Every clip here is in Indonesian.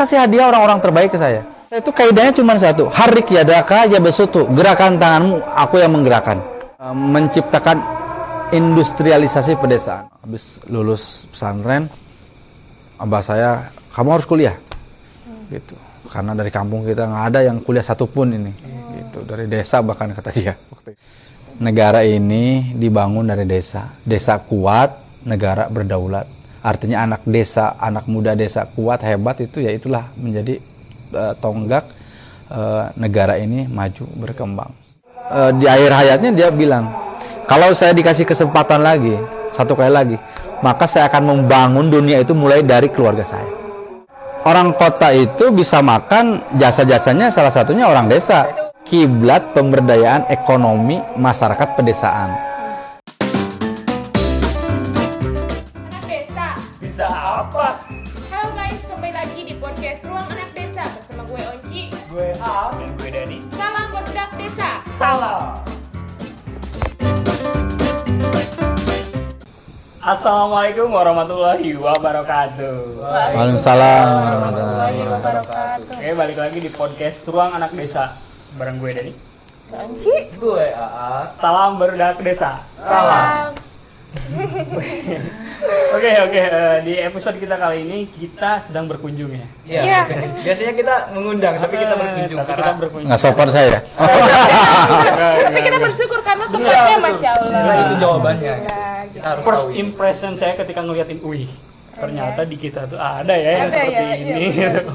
kasih hadiah orang-orang terbaik ke saya. Itu kaidahnya cuma satu, harik yadaka ya besutu, gerakan tanganmu, aku yang menggerakkan. Eh, Menciptakan industrialisasi pedesaan. Habis lulus pesantren, abah saya, kamu harus kuliah. Gitu. Karena dari kampung kita nggak ada yang kuliah satupun ini. Gitu. Dari desa bahkan kata dia. Negara ini dibangun dari desa. Desa kuat, negara berdaulat. Artinya anak desa, anak muda desa kuat, hebat itu ya itulah menjadi eh, tonggak eh, negara ini maju berkembang. Eh, di akhir hayatnya dia bilang, kalau saya dikasih kesempatan lagi, satu kali lagi, maka saya akan membangun dunia itu mulai dari keluarga saya. Orang kota itu bisa makan jasa-jasanya salah satunya orang desa. Kiblat pemberdayaan ekonomi masyarakat pedesaan. Assalamualaikum warahmatullahi wabarakatuh. Waalaikumsalam warahmatullahi wabarakatuh. Oke, balik lagi di podcast Ruang Anak Desa bareng gue Dani. Onci. Gue AA. Salam berdak desa. Salam. Oke, oke. eh, di episode kita kali ini kita sedang berkunjung ya. Iya. Iya. Biasanya kita mengundang, tapi kita Eh, berkunjung Tapi karena kita berkunjung. Nggak sopan saya. Tapi kita bersyukur karena tempatnya Masya Allah. Nah, itu jawabannya. Nah, Kita harus First tahu. impression saya ketika ngeliatin Wih, ternyata di kita tuh ada ya yang Ada seperti ya, ini. iya. gitu.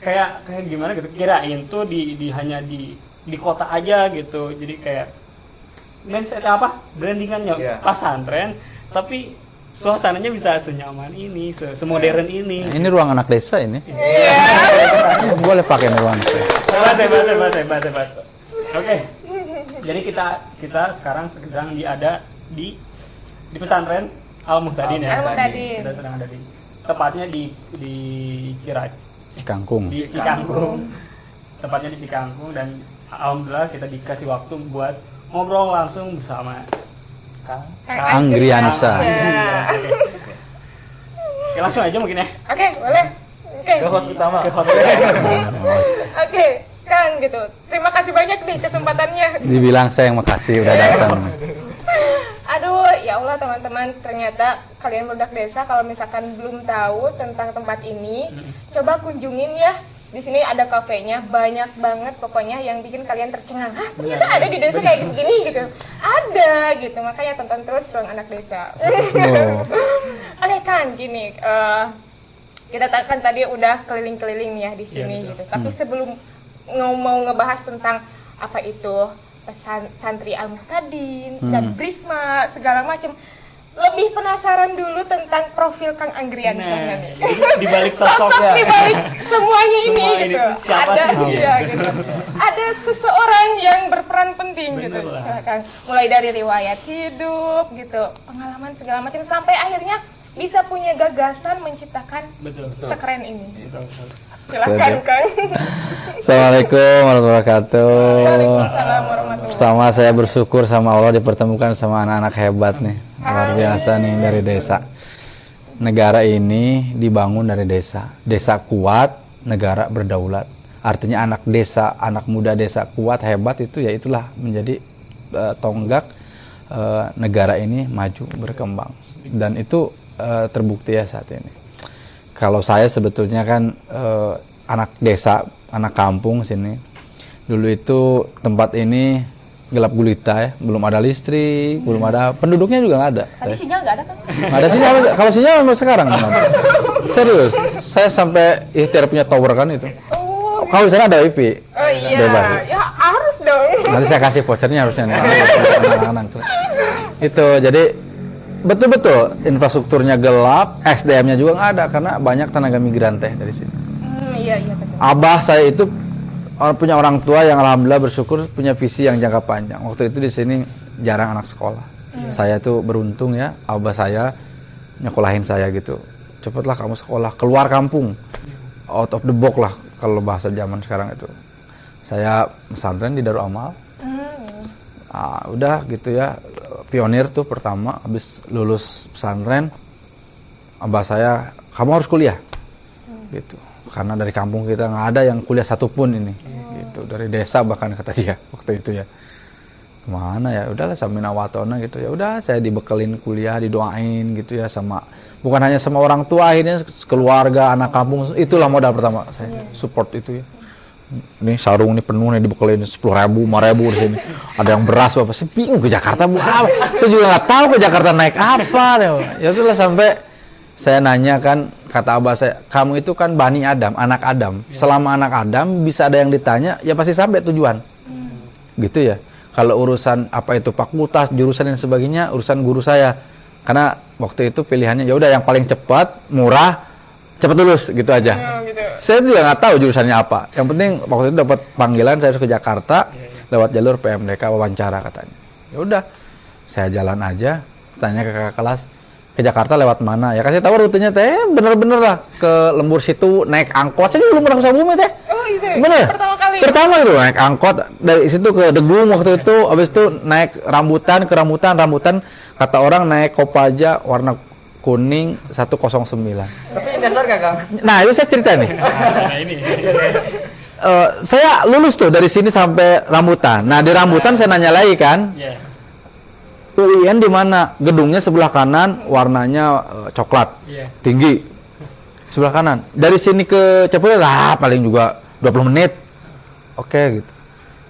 kayak kayak gimana gitu. Kirain tuh di, di hanya di di kota aja gitu. Jadi kayak mindset apa? Brandingannya Iya. pesantren, tapi suasananya bisa senyaman ini, se semodern ini. Ini ruang anak desa ini. Iya. Boleh pakai ruang anak desa. Hebat, hebat, hebat, hebat, hebat. Oke. Jadi kita kita sekarang sedang di ada di di pesantren Al Muhtadin ya. Al Muhtadin. Kita sedang ada di tepatnya di di Cirac Cikangkung. di Cikangkung. Tepatnya di Cikangkung dan alhamdulillah kita dikasih waktu buat ngobrol langsung bersama Kang Kang Griansa. Oke. Langsung aja mungkin ya Oke, boleh. Oke. ke host utama. ke host. Oke, kan gitu. Terima kasih banyak nih kesempatannya. Dibilang saya yang makasih udah datang. Aduh, ya Allah teman-teman, ternyata kalian budak desa kalau misalkan belum tahu tentang tempat ini, coba kunjungin ya. Di sini ada kafenya, banyak banget pokoknya yang bikin kalian tercengang. Hah, ternyata ada di desa kayak gini gitu. Ada gitu, makanya tonton terus ruang anak desa. Oh. Oke kan, gini, eh, kita ta- kan tadi udah keliling-keliling nih ya di sini Iya, betul. gitu. Tapi sebelum ng- mau ngebahas tentang apa itu pesan santri al muhtadin dan prisma segala macam, lebih penasaran dulu tentang profil Kang Anggriansyah Nah, nih. di balik Sosok sosoknya. di balik semuanya ini Semua gitu. siapa ada sih? iya, gitu. Ada seseorang yang berperan penting Bener gitu. lah. Coba, Kang. Mulai dari riwayat hidup gitu, pengalaman segala macam sampai akhirnya bisa punya gagasan menciptakan Betul. sekeren ini. Betul. Silakan Kang. Assalamualaikum warahmatullahi wabarakatuh. Pertama saya bersyukur sama Allah dipertemukan sama anak-anak hebat nih. Luar biasa nih dari desa. Negara ini dibangun dari desa. Desa kuat, negara berdaulat. Artinya anak desa, anak muda desa kuat, hebat itu ya itulah menjadi eh, tonggak eh, negara ini maju berkembang. Dan itu eh, terbukti ya saat ini. Kalau saya sebetulnya kan eh, anak desa, anak kampung sini. Dulu itu tempat ini gelap gulita ya, belum ada listrik, belum ada penduduknya juga nggak ada. Tadi sinyal nggak ada kan? Nggak ada sinyal, kalau sinyal sampai sekarang ada. Serius, saya sampai ikhtiar punya tower kan itu. Oh, Kalau di sana ada wifi, oh iya. Bebas. Ya harus dong. nanti saya kasih vouchernya harusnya nih anak-anak. Itu jadi betul-betul infrastrukturnya gelap, SDM-nya juga nggak ada karena banyak tenaga migran teh dari sini. Hmm, iya iya betul. Abah saya itu punya orang tua yang alhamdulillah bersyukur punya visi yang jangka panjang. Waktu itu di sini jarang anak sekolah. Saya tuh beruntung ya, abah saya nyekolahin saya gitu. Cepatlah kamu sekolah, keluar kampung. Out of the box lah kalau bahasa zaman sekarang itu. Saya pesantren di Darul Amal. Hmm. Ah, udah gitu ya, pionir tuh pertama habis lulus pesantren. Abah saya, kamu harus kuliah. Gitu. karena dari kampung kita nggak ada yang kuliah satupun ini. Gitu. Dari desa bahkan kata dia waktu itu ya. Ke mana ya? Udahlah sambil nawatona gitu. Ya udah saya dibekelin kuliah didoain gitu ya sama bukan hanya sama orang tua akhirnya keluarga anak kampung itulah modal pertama saya support itu ya ini sarung ini penuh nih dibekelin sepuluh ribu, lima ribu di sini. Ada yang beras bapak, saya bingung ke Jakarta bu apa? Saya juga nggak tahu ke Jakarta naik apa. Ya udahlah sampai saya nanya kan kata abah saya, kamu itu kan bani Adam, anak Adam. Selama anak Adam bisa ada yang ditanya, ya pasti sampai tujuan. Gitu ya. Kalau urusan apa itu fakultas, jurusan dan sebagainya, urusan guru saya. Karena waktu itu pilihannya ya udah yang paling cepat, murah, cepat lulus gitu aja. Oh, gitu. Saya juga nggak tahu jurusannya apa. Yang penting waktu itu dapat panggilan saya harus ke Jakarta lewat jalur PMDK wawancara katanya. Ya udah, saya jalan aja, tanya ke kakak kelas ke Jakarta lewat mana ya kasih tahu rutenya teh bener-bener lah ke lembur situ naik angkot saya belum pernah ke Sukabumi teh Oh itu. bener Pertama kali. pertama itu naik angkot dari situ ke Degung waktu itu habis itu naik rambutan ke rambutan rambutan kata orang naik Kopaja warna kuning 109 Tapi dasar gak Kang? nah itu saya cerita nih Nah ini. Eh, saya lulus tuh dari sini sampai rambutan. Nah di rambutan saya nanya lagi kan, Ya. UIN di mana? Gedungnya sebelah kanan, warnanya eh, coklat, Iya. tinggi. Sebelah kanan. Dari sini ke Cepule lah paling juga 20 menit. Oke gitu.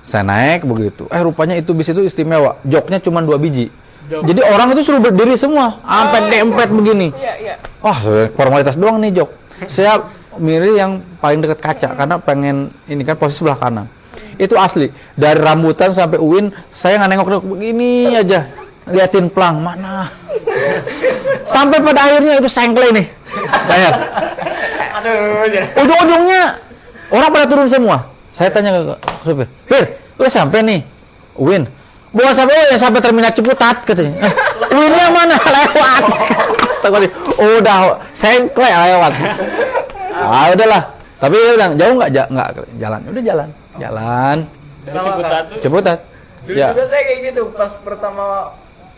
Saya naik begitu. Eh rupanya itu bis itu istimewa. Joknya cuma dua biji. Jok. Jadi orang itu suruh berdiri semua, sampai dempet begini. Iya iya. Wah, formalitas doang nih jok. Saya milih yang paling dekat kaca karena pengen ini kan posisi sebelah kanan. Itu asli. Dari rambutan sampai UIN, saya nggak nengok begini aja. Liatin pelang mana. Sampai pada akhirnya itu sengkle nih. Bayar. Ujung-ujungnya orang pada turun semua. Saya tanya ke supir, "Fir, udah sampai nih, Win." Bukan sampai Win, sampai terminal Ciputat katanya. Eh, Winnya mana? Lewat. Udah sengkle lewat. Ah, udahlah. Tapi dia bilang, "Jauh nggak? Ja- nggak jalan." Udah jalan. Jalan. Ciputat. Ciputat. Dulu Ya. juga saya kayak gitu pas pertama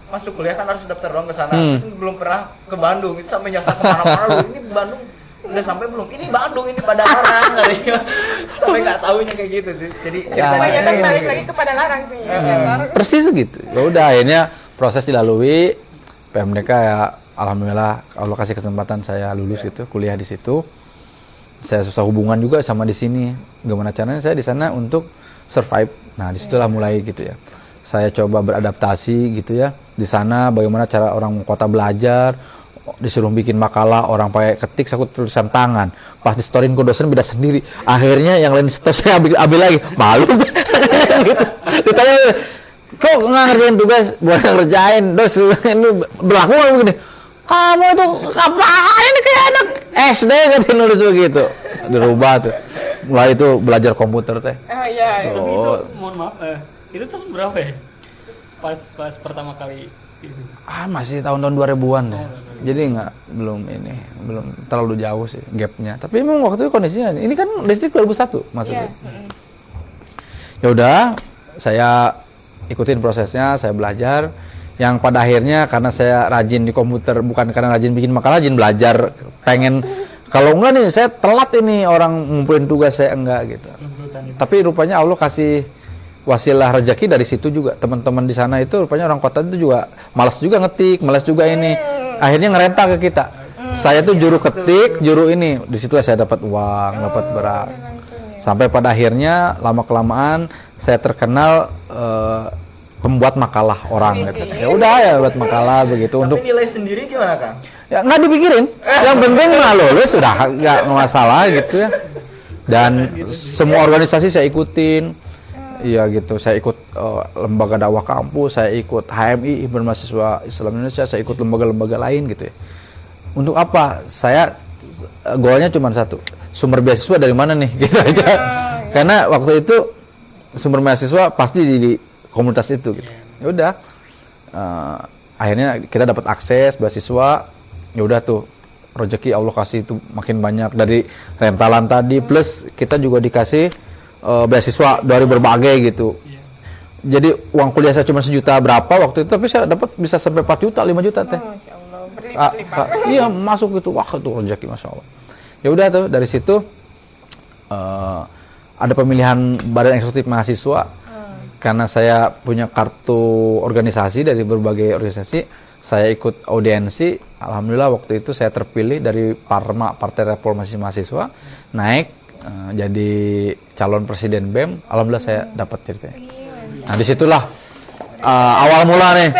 masuk kuliah kan harus daftar doang ke sana. Hmm. Terus belum pernah ke Bandung. Itu sampai nyasar ke mana-mana. dulu. Ini Bandung udah sampai belum? Ini Bandung ini pada larang katanya. sampai nggak tahunya kayak gitu. sih. Jadi ceritanya Kebanyakan kayak balik gitu. lagi kepada larang sih. ya, dasar. Persis gitu. Ya udah akhirnya proses dilalui PMDK ya alhamdulillah Allah kasih kesempatan saya lulus gitu, kuliah di situ. Saya susah hubungan juga sama di sini. Gimana caranya saya di sana untuk survive. Nah, di situlah mulai gitu ya. Saya coba beradaptasi gitu ya. Di sana bagaimana cara orang kota belajar, disuruh bikin makalah orang pakai ketik saya tulisan tangan pas di storyin ke dosen beda sendiri akhirnya yang lain setor saya ambil, ambil lagi malu gitu. ditanya kok nggak ngerjain tugas buat ngerjain dos ini berlaku nggak begini kamu itu ngapain ini kayak anak SD kan nulis begitu dirubah tuh mulai itu belajar komputer teh Oh iya. Tapi Oh. itu mohon maaf, eh, itu tahun berapa ya? Pas pas pertama kali itu. ah masih tahun-tahun 2000-an deh. Jadi nggak belum ini belum terlalu jauh sih gapnya. Tapi memang waktu itu kondisinya ini kan listrik 2001 maksudnya. Iya. Ya udah saya ikutin prosesnya, saya belajar yang pada akhirnya karena saya rajin di komputer bukan karena rajin bikin makalah rajin belajar pengen kalau enggak nih saya telat ini orang ngumpulin tugas saya enggak gitu. Tapi rupanya Allah kasih wasilah rezeki dari situ juga. Teman-teman di sana itu rupanya orang kota itu juga malas juga ngetik, malas juga ini. Akhirnya ngerenta ke kita. Saya tuh juru ketik, juru ini. Di situ saya dapat uang, dapat berat. Sampai pada akhirnya lama kelamaan saya terkenal eh, pembuat makalah orang gitu. Ya udah ya buat makalah begitu untuk Tapi nilai sendiri gimana Kang? ya nggak dipikirin yang penting mah lulus sudah nggak masalah gitu ya dan semua organisasi saya ikutin Iya gitu, saya ikut eh, lembaga dakwah kampus, saya ikut HMI Himpunan Mahasiswa Islam Indonesia, saya ikut lembaga-lembaga lain gitu ya. Untuk apa? Saya eh, goalnya cuma satu, sumber beasiswa dari mana nih, gitu aja. Karena waktu itu sumber beasiswa pasti di, di komunitas itu gitu. Ya udah, eh, akhirnya kita dapat akses beasiswa, ya udah tuh rezeki Allah kasih itu makin banyak dari rentalan tadi plus kita juga dikasih eh, beasiswa dari berbagai gitu. Jadi uang kuliah saya cuma sejuta berapa waktu itu tapi saya dapat bisa sampai 4 juta, 5 juta teh. Allah. Ah, ah, iya masuk gitu. Wah itu rezeki masya Allah. Ya udah tuh dari situ eh, ada pemilihan badan eksekutif mahasiswa. Karena saya punya kartu organisasi dari berbagai organisasi saya ikut audiensi. Alhamdulillah waktu itu saya terpilih dari Parma Partai Reformasi Mahasiswa. Naik eh, jadi calon presiden BEM alhamdulillah saya dapat ceritanya nah di situlah eh, awal mula nih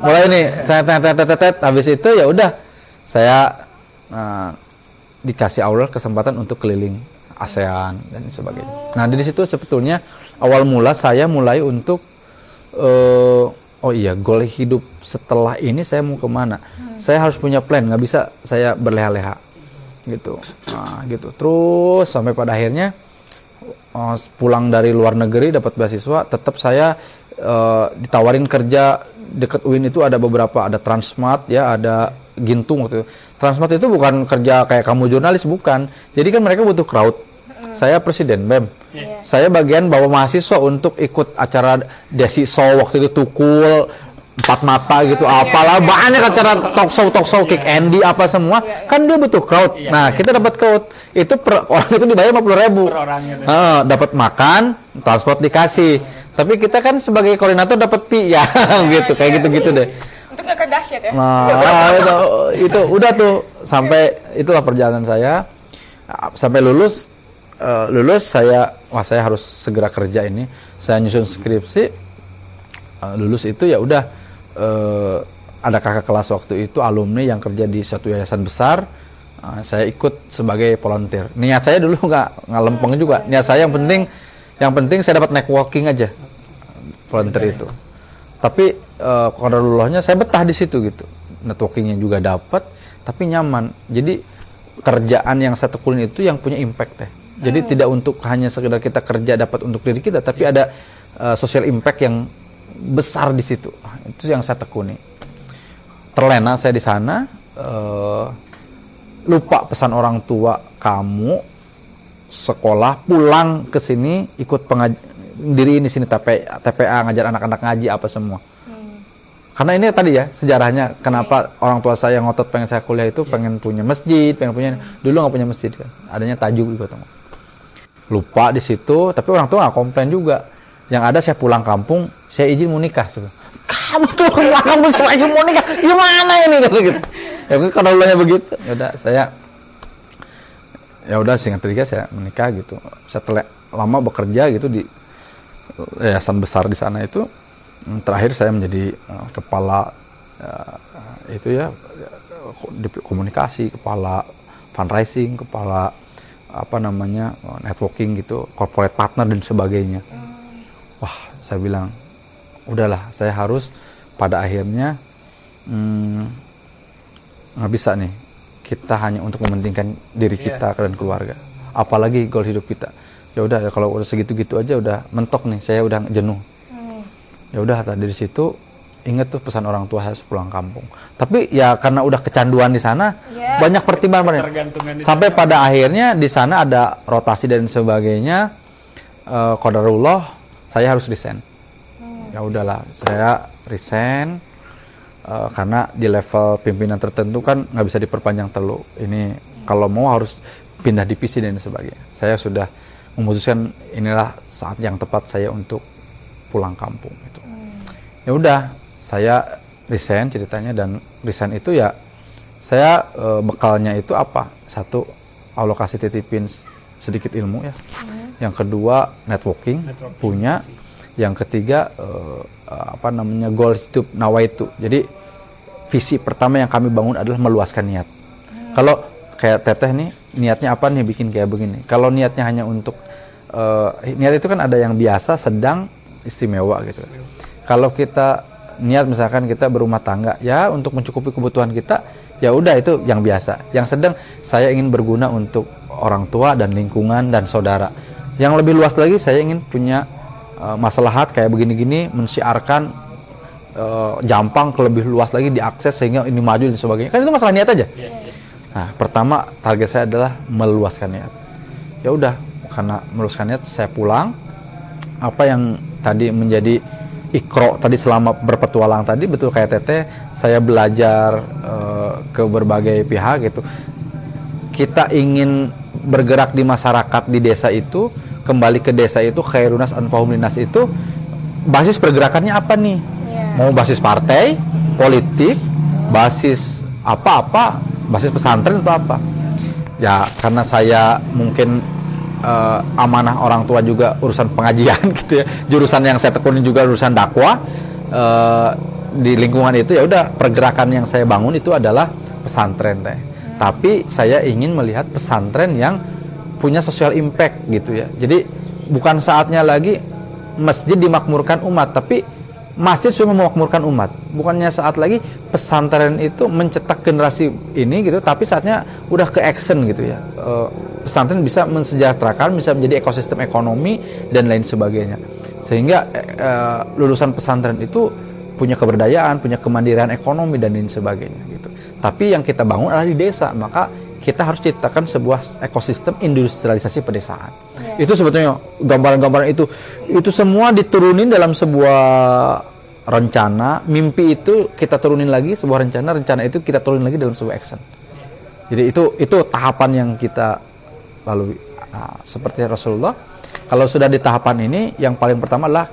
mulai nih tet tet tet habis itu ya udah saya eh, dikasih Allah kesempatan untuk keliling ASEAN dan sebagainya. Nah dari situ sebetulnya awal mula saya mulai untuk eh, oh iya goal hidup setelah ini saya mau ke mana? Saya harus punya plan, nggak bisa saya berleha-leha gitu. Nah, gitu terus sampai pada akhirnya eh, pulang dari luar negeri dapat beasiswa, tetap saya eh, ditawarin kerja deket UIN itu ada beberapa ada Transmart ya ada Gintung waktu itu. Transmart itu bukan kerja kayak kamu jurnalis bukan. Jadi kan mereka butuh crowd. Saya presiden BEM. Saya bagian bawa mahasiswa untuk ikut acara Desi Show waktu itu Tukul empat mata gitu apalah banyak acara talk show talk show kick Andy apa semua. Kan dia butuh crowd. Iya, nah kita dapat crowd. Itu per orang itu dibayar 50 ribu. Per orang gitu. Heeh, dapat makan, transport dikasih. Tapi kita kan sebagai koordinator dapat pi ya gitu, kayak gitu-gitu deh. Untuk nggak dahsyat ya. Nah, itu, itu udah tuh. Sampai itulah perjalanan saya. Sampai lulus eh, lulus saya wah saya harus segera kerja ini. Saya nyusun skripsi eh, lulus itu ya udah eh, ada kakak kelas waktu itu alumni yang kerja di satu yayasan besar. Eh, saya ikut sebagai volunteer. Niat saya dulu nggak nggak lempeng juga. Niat saya yang penting yang penting saya dapat networking aja volunteer itu. Tapi eh kodarullahnya saya betah di situ gitu. Networkingnya juga dapat, tapi nyaman. Jadi kerjaan yang saya tekunin itu yang punya impact teh. Jadi tidak untuk hanya sekedar kita kerja dapat untuk diri kita, tapi ada eh, social impact yang besar di situ. Itu yang saya tekuni. Terlena saya di sana, eh, lupa pesan orang tua kamu sekolah pulang ke sini ikut pengaj diri ini sini TPA, TPA ngajar anak-anak ngaji apa semua. Karena ini tadi ya sejarahnya kenapa orang tua saya ngotot pengen saya kuliah itu pengen punya masjid, pengen punya dulu nggak punya masjid kan. Adanya tajuk Kota Lupa di situ, tapi orang tua nggak komplain juga. Yang ada saya pulang kampung, saya izin mau nikah. Saya Kamu tuh pulang kampung saya izin mau nikah, gimana ini gitu gitu. Ya kalau ulangnya begitu, ya udah saya ya udah singkat cerita saya menikah gitu. Setelah lama bekerja gitu di yayasan besar di sana itu terakhir saya menjadi eh, kepala eh, itu ya di komunikasi kepala fundraising kepala apa namanya networking gitu corporate partner dan sebagainya wah saya bilang udahlah saya harus pada akhirnya hmm, nggak bisa nih. Kita hanya untuk mementingkan diri kita dan keluarga. Apalagi goal hidup kita. Ya udah ya kalau udah segitu-gitu aja udah mentok nih saya udah jenuh. Ya udah dari situ inget tuh pesan orang tua harus pulang kampung. Tapi ya karena udah kecanduan di sana Ya. banyak pertimbangan sampai pada akhirnya di sana ada rotasi dan sebagainya. Eh qadarullah saya harus resign. Ya udahlah saya resign eh, karena di level pimpinan tertentu kan nggak bisa diperpanjang terlalu ini kalau mau harus pindah divisi dan sebagainya. Saya sudah memutuskan inilah saat yang tepat saya untuk pulang kampung gitu. Ya udah saya resign ceritanya dan resign itu ya saya eh, bekalnya itu apa? Satu alokasi titipin sedikit ilmu ya yang kedua networking, Networking. punya. Yang ketiga eh, eh, apa namanya goal hidup nawaitu. Jadi visi pertama yang kami bangun adalah meluaskan niat. Kalau kayak teteh nih niatnya apa nih bikin kayak begini? Kalau niatnya hanya untuk eh, niat itu kan ada yang biasa sedang istimewa gitu. Kalau kita niat misalkan kita berumah tangga ya untuk mencukupi kebutuhan kita ya udah itu yang biasa. Yang sedang saya ingin berguna untuk orang tua dan lingkungan dan saudara yang lebih luas lagi saya ingin punya eh, maslahat kayak begini-gini mensiarkan eh, jampang ke lebih luas lagi diakses sehingga ini maju dan sebagainya. Kan itu masalah niat aja. Nah pertama target saya adalah meluaskan niat. Ya udah karena meluaskan niat saya pulang. Apa yang tadi menjadi ikro tadi selama berpetualang tadi betul kayak teteh saya belajar eh, ke berbagai pihak gitu. Kita ingin bergerak di masyarakat di desa itu kembali ke desa itu khairunas anfahum linas itu basis pergerakannya apa nih? Iya. mau basis partai politik basis apa-apa basis pesantren atau apa? Ya karena saya mungkin eh, amanah orang tua juga urusan pengajian gitu ya. Jurusan yang saya tekuni juga urusan dakwah. Eh, di lingkungan itu ya udah pergerakan yang saya bangun itu adalah pesantren teh tapi saya ingin melihat pesantren yang punya social impact gitu ya. Jadi bukan saatnya lagi masjid dimakmurkan umat tapi masjid sudah memakmurkan umat. Bukannya saat lagi pesantren itu mencetak generasi ini gitu tapi saatnya udah ke action gitu ya. Eh, pesantren bisa mensejahterakan bisa menjadi ekosistem ekonomi dan lain sebagainya. Sehingga eh, lulusan pesantren itu punya keberdayaan punya kemandirian ekonomi dan lain sebagainya tapi yang kita bangun adalah di desa maka kita harus ciptakan sebuah ekosistem industrialisasi pedesaan. Itu sebetulnya gambaran-gambaran itu. Itu semua diturunin dalam sebuah rencana. Mimpi itu kita turunin lagi sebuah rencana. Rencana itu kita turunin lagi dalam sebuah action. Jadi itu itu tahapan yang kita lalui. Nah, seperti Rasulullah kalau sudah di tahapan ini yang paling pertama adalah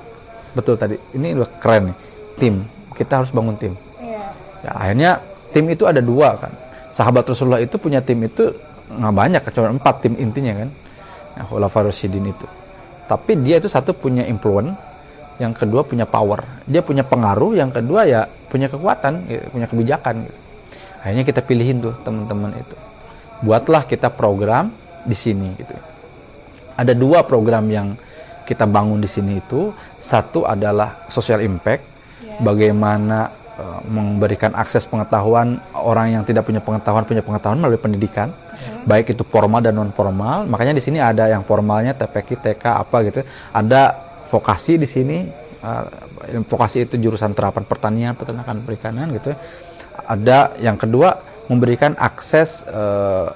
betul tadi ini udah keren nih tim. Kita harus bangun tim. Iya. ya akhirnya tim itu ada dua kan. Sahabat Rasulullah itu punya tim itu nggak banyak cuma empat tim intinya kan. Nah Khulafaur Rasyidin itu. Tapi dia itu satu punya influence yang kedua punya power. Dia punya pengaruh yang kedua ya punya kekuatan gitu, punya kebijakan gitu. akhirnya kita pilihin tuh teman-teman itu. Buatlah kita program di sini gitu. Ada dua program yang kita bangun di sini itu. Satu adalah social impact bagaimana eh, memberikan akses pengetahuan orang yang tidak punya pengetahuan punya pengetahuan melalui pendidikan. Baik itu formal dan non formal makanya di sini ada yang formalnya TPK TK apa gitu. Ada vokasi di sini. Eh, vokasi itu jurusan terapan pertanian peternakan perikanan gitu. Ada yang kedua memberikan akses eh,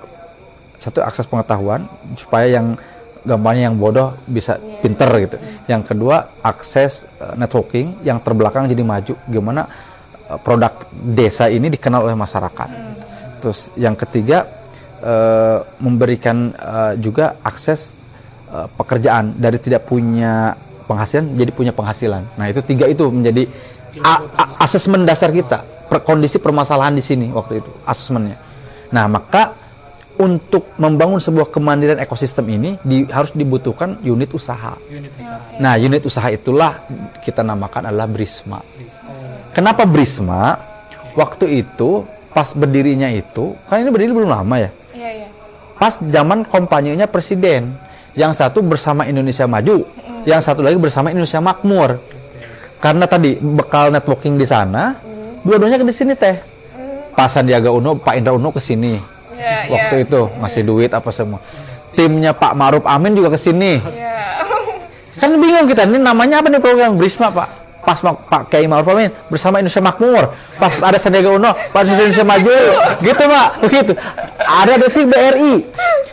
satu akses pengetahuan supaya yang gampangnya yang bodoh bisa pinter gitu. Yang kedua akses networking yang terbelakang jadi maju. Gimana produk desa ini dikenal oleh masyarakat. Terus yang ketiga eh, memberikan eh, juga akses eh, pekerjaan dari tidak punya penghasilan jadi punya penghasilan. Nah itu tiga itu menjadi asesmen dasar kita. Per- kondisi permasalahan di sini waktu itu asesmennya. Nah maka untuk membangun sebuah kemandirian ekosistem ini di- harus dibutuhkan unit usaha. Unit usaha. Nah, unit usaha itulah kita namakan adalah Brisma. Kenapa Brisma? Waktu itu pas berdirinya itu, kan ini berdiri belum lama ya. Iya, iya. Pas zaman kampanyenya presiden. Yang satu bersama Indonesia Maju, yang satu lagi bersama Indonesia Makmur. Karena tadi bekal networking di sana, dua-duanya ke di sini teh. Pak Sandiaga Uno, Pak Indra Uno ke sini Iya, waktu iya. itu ngasih duit apa semua. Timnya Pak Maruf Amin juga ke sini. Iya. Kan bingung kita, ini namanya apa nih program Brisma Pak? Pas Pak Kiai Maruf Amin bersama Indonesia Makmur. Pas ada Sandiaga Uno, pas Indonesia Maju. Gitu Pak, begitu. Ada ada sih BRI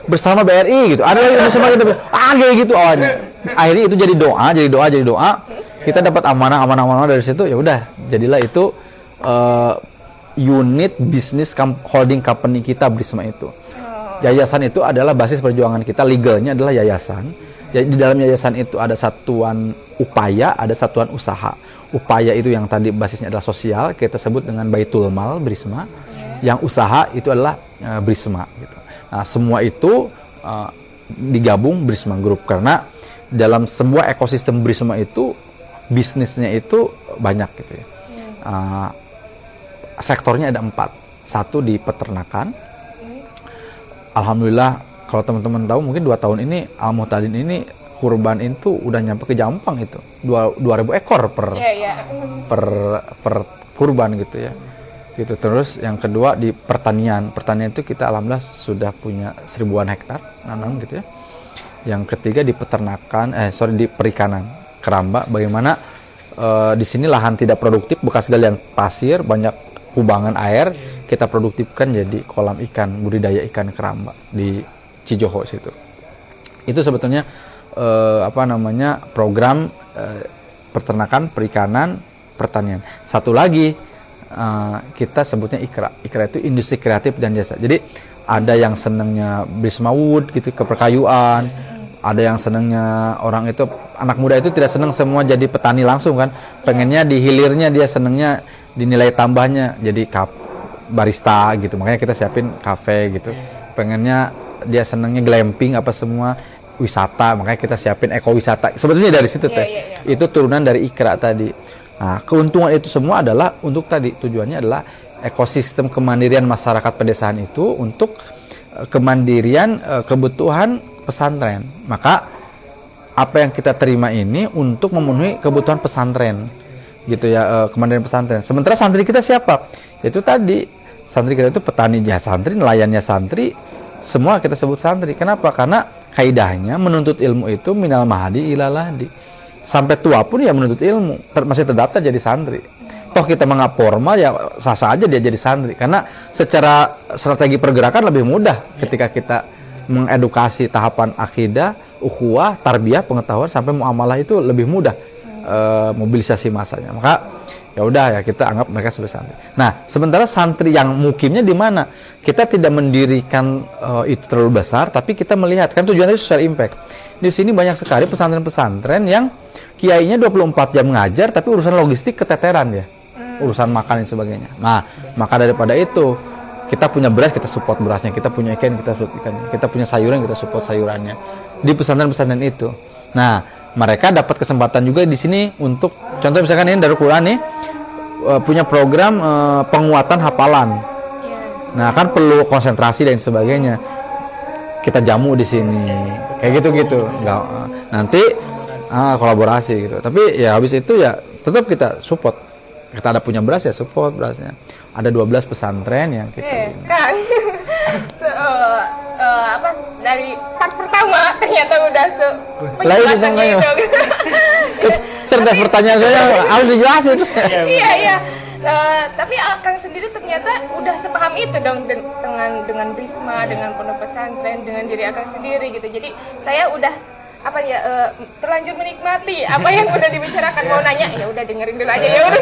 bersama BRI gitu. Ada lagi Indonesia Maju gitu. Ah kayak gitu awalnya. Akhirnya itu jadi doa, jadi doa, jadi doa. Kita dapat amanah, amanah, amanah dari situ. Ya udah, jadilah itu eh, unit bisnis holding company kita Brisma itu. Yayasan itu adalah basis perjuangan kita, legalnya adalah yayasan. Ya, di dalam yayasan itu ada satuan upaya, ada satuan usaha. Upaya itu yang tadi basisnya adalah sosial, kita sebut dengan Baitul Mal Brisma. Yang usaha itu adalah eh, Brisma gitu. Nah, semua itu eh, digabung Brisma Group karena dalam sebuah ekosistem Brisma itu bisnisnya itu banyak gitu ya. Eh, sektornya ada empat. Satu di peternakan. Alhamdulillah kalau teman-teman tahu mungkin dua tahun ini Al Muhtadin ini kurban itu udah nyampe ke Jampang itu. Dua 2000 ekor per Iya, iya. per per kurban gitu ya. Gitu. Terus yang kedua di pertanian. Pertanian itu kita alhamdulillah sudah punya seribuan hektar nanam gitu ya. Yang ketiga di peternakan eh sorry di perikanan. Keramba bagaimana eh, di sini lahan tidak produktif bekas galian pasir banyak kubangan air kita produktifkan jadi kolam ikan budidaya ikan keramba di Cijoho situ. Itu sebetulnya eh, apa namanya program eh, peternakan perikanan pertanian. Satu lagi eh, kita sebutnya ikra. Ikra itu industri kreatif dan jasa. Jadi ada yang senengnya Bismawud gitu ke perkayuan ada yang senengnya orang itu anak muda itu tidak seneng semua jadi petani langsung kan. Pengennya di hilirnya dia senengnya dinilai tambahnya. Jadi kap barista gitu. Makanya kita siapin kafe gitu. Pengennya dia senengnya glamping apa semua wisata makanya kita siapin ekowisata. Sebetulnya dari situ Iya, teh. iya, iya. itu turunan dari ikra tadi. Nah keuntungan itu semua adalah untuk tadi tujuannya adalah ekosistem kemandirian masyarakat pedesaan itu untuk eh, kemandirian eh, kebutuhan pesantren. Maka apa yang kita terima ini untuk memenuhi kebutuhan pesantren. Gitu ya eh, kemandirian pesantren. Sementara santri kita siapa? Itu tadi santri kita itu petani ya santri nelayannya santri semua kita sebut santri. Kenapa? Karena kaidahnya menuntut ilmu itu minal mahadi ilalahdi sampai tua pun ya menuntut ilmu ter- masih terdaftar jadi santri. Toh kita menganggap formal ya sah-sah aja dia jadi santri. Karena secara strategi pergerakan lebih mudah ketika kita mengedukasi tahapan akidah, ukhuwah, tarbiyah, pengetahuan sampai muamalah itu lebih mudah eh, mobilisasi masanya. Maka ya udah ya kita anggap mereka sebagai santri. Nah, sementara santri yang mukimnya di mana? Kita tidak mendirikan eh, itu terlalu besar, tapi kita melihat kan tujuannya social impact. Di sini banyak sekali pesantren-pesantren yang kiainya 24 jam ngajar tapi urusan logistik keteteran ya. Urusan makan dan sebagainya. Nah, maka daripada itu kita punya beras kita support berasnya kita punya ikan kita support ikannya kita punya sayuran kita support sayurannya di pesantren-pesantren itu nah mereka dapat kesempatan juga di sini untuk contoh misalkan ini dari Quran nih eh, punya program eh, penguatan hafalan. Iya. nah kan perlu konsentrasi dan sebagainya. Kita jamu di sini. Kayak gitu gitu. Nggak nanti ah, kolaborasi gitu. Tapi ya habis itu ya tetap kita support. Kita ada punya beras ya support berasnya. Ada 12 pesantren yang kita Eh, Kang. Se- eh, eh, apa dari part pertama ternyata udah se Lah, ini penjelasannya makanya. itu. cerdas pertanyaan saya harus dijelasin iya iya Eh, tapi Kang sendiri ternyata udah sepaham itu dong den- dengan dengan Bisma, dengan pondok pesantren, dengan diri Akang sendiri gitu. Jadi saya udah apa ya eh, terlanjur menikmati apa yang udah dibicarakan mau nanya ya udah dengerin dulu aja ya udah.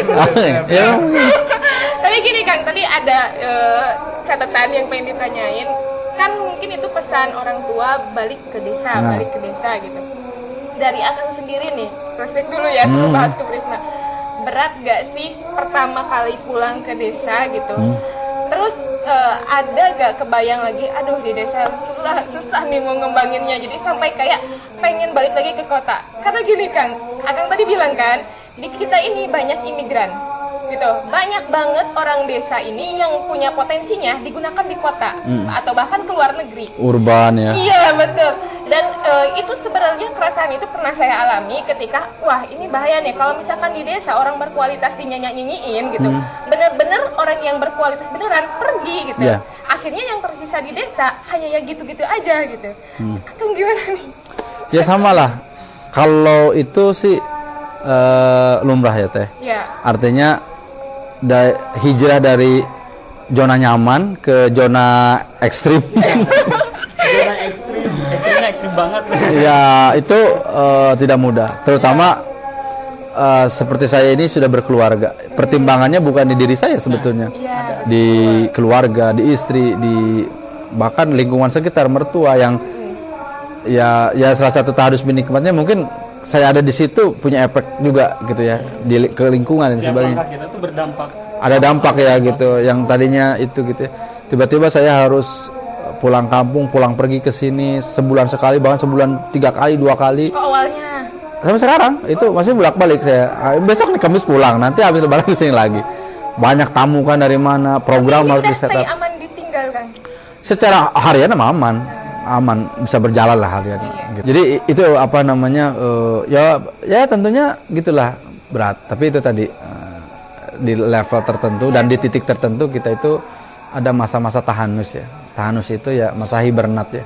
Tapi gini Kang, tadi ada eh, catatan yang pengen ditanyain. Kan mungkin itu pesan orang tua balik ke desa, Nah. balik ke desa gitu. Dari Akang sendiri nih, prospek dulu ya sebelum Hmm. bahas ke Prisma. Berat gak sih pertama kali pulang ke desa gitu? Hmm. Terus eh, ada gak kebayang lagi, aduh di desa susah, susah nih mau ngembanginnya. Jadi sampai kayak pengen balik lagi ke kota. Karena gini Kang, Akang tadi bilang kan, di kita ini banyak imigran gitu. Banyak banget orang desa ini yang punya potensinya digunakan di kota atau bahkan ke luar negeri. Urban ya. Iya betul. Dan eh, itu sebenarnya kerasaan itu pernah saya alami ketika wah ini bahaya nih. Kalau misalkan di desa orang berkualitas dinyanyi-nyanyiin gitu bener-bener orang yang berkualitas beneran pergi gitu. Iya. akhirnya yang tersisa di desa hanya ya gitu-gitu aja gitu. Atau gimana nih? Ya sama lah kalau itu sih eh, lumrah ya teh. Ya artinya da- hijrah dari zona nyaman ke zona ekstrim. Zona ekstrim, ekstrimnya ekstrim banget. ya itu eh, tidak mudah. Terutama eh, seperti saya ini sudah berkeluarga. Pertimbangannya bukan di diri saya sebetulnya. Iya. di keluarga di istri di bahkan lingkungan sekitar mertua yang ya ya salah satu taharus binikmatnya mungkin saya ada di situ punya efek juga gitu ya di ke lingkungan dan sebagainya. kita tuh berdampak. ada dampak ya gitu yang tadinya itu gitu ya. tiba-tiba saya harus pulang kampung pulang pergi ke sini sebulan sekali bahkan sebulan tiga kali dua kali. Oh, awalnya. Sampai sekarang itu masih bolak balik saya. Ah, besok nih kamis pulang nanti habis lebaran ke sini lagi. Banyak tamu kan dari mana program harus di setup aman ditinggal kan secara harian aman aman bisa berjalan lah harian gitu. jadi itu apa namanya eh, ya ya tentunya gitulah berat. Tapi itu tadi eh, di level tertentu dan di titik tertentu kita itu ada masa-masa tahanus ya. Tahanus itu ya masa hibernat ya.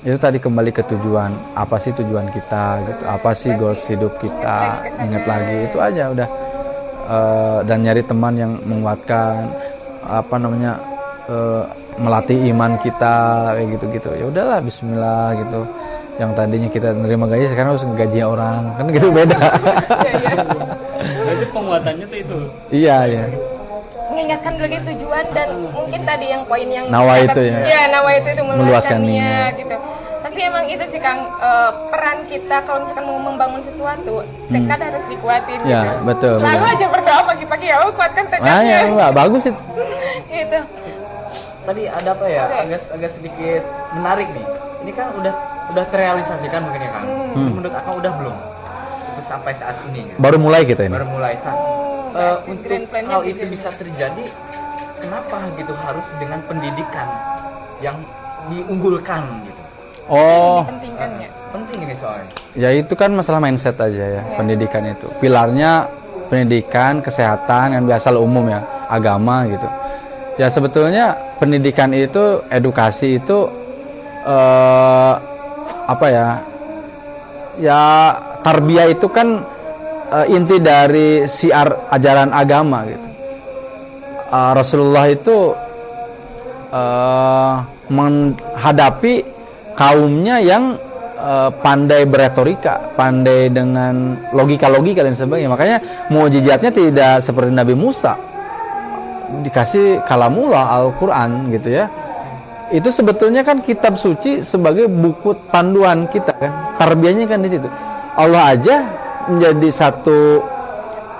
Itu tadi kembali ke tujuan apa sih tujuan kita gitu apa sih goals hidup kita ingat lagi itu aja udah. Eh, dan nyari teman yang menguatkan apa namanya melatih iman kita kayak gitu-gitu ya udahlah Bismillah gitu yang tadinya kita nerima gaji sekarang harus ngegaji orang kan gitu beda Berarti penguatannya tuh itu. iya ya mengingatkan lagi tujuan dan mungkin tadi yang poin yang Nawa itu ya. ya nawa itu itu Meluaskan niat. gitu tapi emang itu sih kang eh, peran kita kalau misalkan mau membangun sesuatu tekad harus dikuatin Hmm. Ya, gitu. betul, lalu betul. aja berdoa pagi-pagi ya Allah kuatkan tekadnya ya, enggak, bagus itu. gitu tadi ada apa ya Oke. agak agak sedikit menarik nih ini kan udah udah terrealisasikan mungkin ya kang Hmm. menurut akang udah belum itu sampai saat ini gitu. Baru mulai kita ini. baru mulai kan Oh, Eh, berarti untuk hal gitu itu ya. bisa terjadi kenapa gitu harus dengan pendidikan yang diunggulkan gitu Oh, pentingkan ya penting ini soalnya ya itu kan masalah mindset aja ya, pendidikan itu. Pilarnya pendidikan, kesehatan, yang biasa umum ya, agama gitu. Ya sebetulnya pendidikan itu, edukasi itu eh apa ya? Ya tarbiyah itu kan eh, inti dari siar ajaran agama gitu. Eh, Rasulullah itu eh, menghadapi kaumnya yang pandai beretorika, pandai dengan logika-logika dan sebagainya. Makanya mukjizatnya tidak seperti Nabi Musa. Dikasih kalamullah Al-Qur'an gitu ya. Itu sebetulnya kan kitab suci sebagai buku panduan kita kan. Tarbiyahnya kan di situ. Allah aja menjadi satu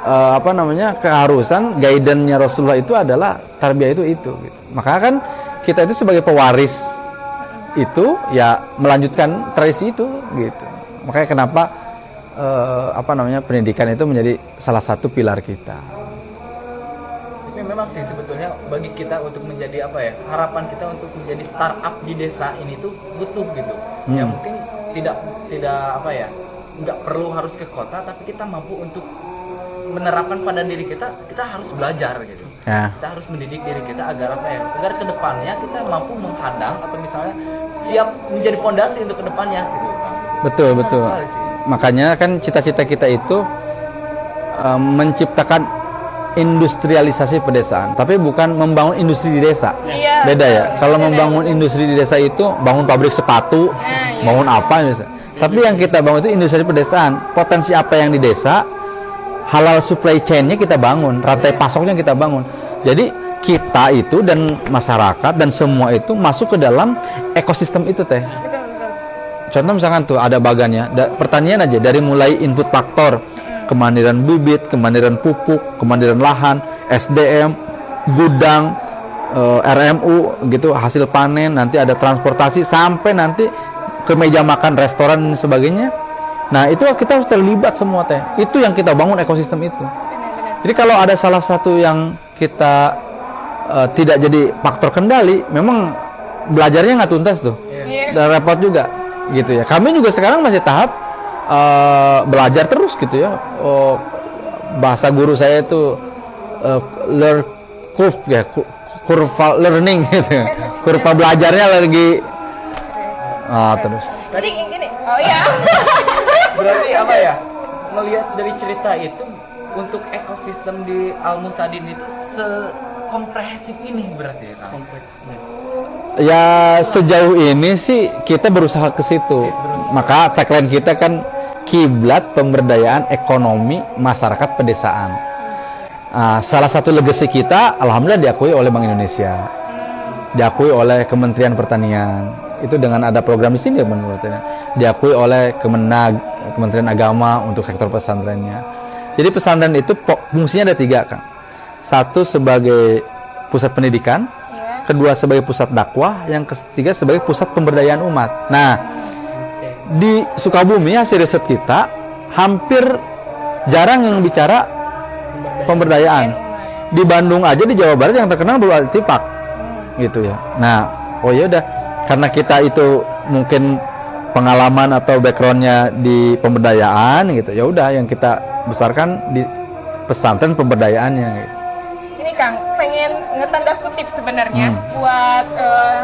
eh, apa namanya keharusan guidance-nya Rasulullah itu adalah tarbiyah itu itu gitu. Maka kan kita itu sebagai pewaris itu ya melanjutkan tradisi itu gitu. Makanya kenapa eh, apa namanya pendidikan itu menjadi salah satu pilar kita. Memang sih sebetulnya bagi kita untuk menjadi apa ya harapan kita untuk menjadi startup di desa ini tuh butuh gitu ya Hmm. mungkin tidak tidak apa ya nggak perlu harus ke kota tapi kita mampu untuk menerapkan pada diri kita kita harus belajar gitu Ya. kita harus mendidik diri kita agar apa ya agar ke depannya kita mampu menghadang atau misalnya siap menjadi pondasi untuk ke depannya gitu Betul, betul. Makanya kan cita-cita kita itu eh, menciptakan industrialisasi pedesaan, tapi bukan membangun industri di desa. Iya, Beda ya. Kalau Beda, membangun industri di desa itu bangun pabrik sepatu, iya. bangun apa gitu. Tapi yang kita bangun itu industri pedesaan. Potensi apa yang di desa, halal supply chain-nya kita bangun, rantai pasoknya kita bangun. Jadi kita itu dan masyarakat dan semua itu masuk ke dalam ekosistem itu teh. betul betul Contoh misalkan tuh ada bagannya, da- pertanian aja dari mulai input faktor, kemandirian bibit, kemandirian pupuk, kemandirian lahan, SDM, gudang, eh, RMU gitu, hasil panen, nanti ada transportasi sampai nanti ke meja makan restoran dan sebagainya. Nah, itu kita harus terlibat semua teh. Itu yang kita bangun ekosistem itu. Jadi kalau ada salah satu yang kita eh, tidak jadi faktor kendali, memang belajarnya nggak tuntas tuh Iya. dan repot juga gitu ya kami juga sekarang masih tahap eh, belajar terus gitu ya. Oh, bahasa guru saya itu eh, learn curve ya ku- kurva learning gitu. Kurva belajarnya lagi. Ah, terus. Tadi gini, oh ya. berarti apa ya? Ngelihat dari cerita itu untuk ekosistem di Al Muhtadin itu sekomprehensif ini berarti ya Kang? ya sejauh ini sih kita berusaha ke situ. Maka tagline kita kan kiblat pemberdayaan ekonomi masyarakat pedesaan. Ah, salah satu legacy kita alhamdulillah diakui oleh Bank Indonesia. Diakui oleh Kementerian Pertanian. Itu dengan ada program di sini ya menurut saya. Diakui oleh Kemenag Kementerian Agama untuk sektor pesantrennya. Jadi pesantren itu fungsinya ada tiga kan satu sebagai pusat pendidikan Ya. kedua sebagai pusat dakwah yang ketiga sebagai pusat pemberdayaan umat. Nah di Sukabumi hasil riset kita hampir jarang yang bicara pemberdayaan di Bandung aja di Jawa Barat yang terkenal baru artifak gitu ya nah oh ya udah karena kita itu mungkin pengalaman atau backgroundnya di pemberdayaan gitu ya udah yang kita besarkan di pesantren pemberdayaannya gitu. Ini Kang, pengen ngetanda kutip sebenarnya Hmm. buat eh,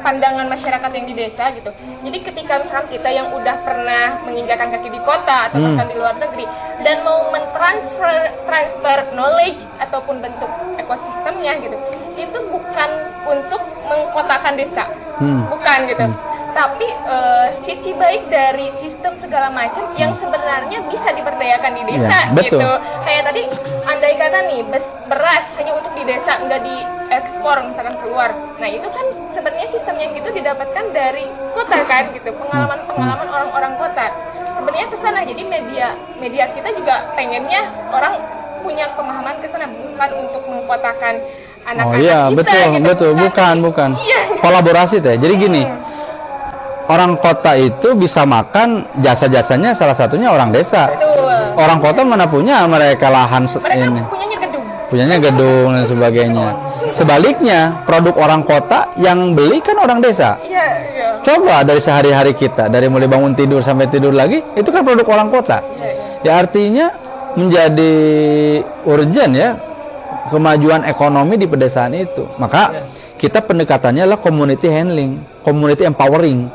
pandangan masyarakat yang di desa gitu. Jadi ketika misalkan kita yang udah pernah menginjakan kaki di kota atau Hmm. bahkan di luar negeri dan mau mentransfer transfer knowledge ataupun bentuk ekosistemnya gitu, itu bukan untuk mengkotakan desa, Hmm. bukan gitu. Tapi eh, sisi baik dari sistem segala macam yang sebenarnya bisa diberdayakan di desa betul. gitu kayak tadi andai kata nih beras hanya untuk di desa nggak diekspor misalkan keluar nah itu kan sebenarnya sistem yang gitu didapatkan dari kota kan gitu pengalaman pengalaman orang-orang kota sebenarnya ke sana jadi media media kita juga pengennya orang punya pemahaman ke sana bukan untuk mengkotakan Oh anak-anak iya, kita betul, gitu. betul, bukan, bukan. Iya. Kolaborasi teh. Jadi gini, orang kota itu bisa makan jasa-jasanya salah satunya orang desa. Betul. Orang kota mana punya mereka lahan mereka ini, punyanya gedung punyanya gedung dan sebagainya. Sebaliknya, produk orang kota yang beli kan orang desa. iya iya Coba dari sehari-hari kita, dari mulai bangun tidur sampai tidur lagi, itu kan produk orang kota. Ya artinya menjadi urgent ya kemajuan ekonomi di pedesaan itu. Maka kita pendekatannya adalah community handling, community empowering.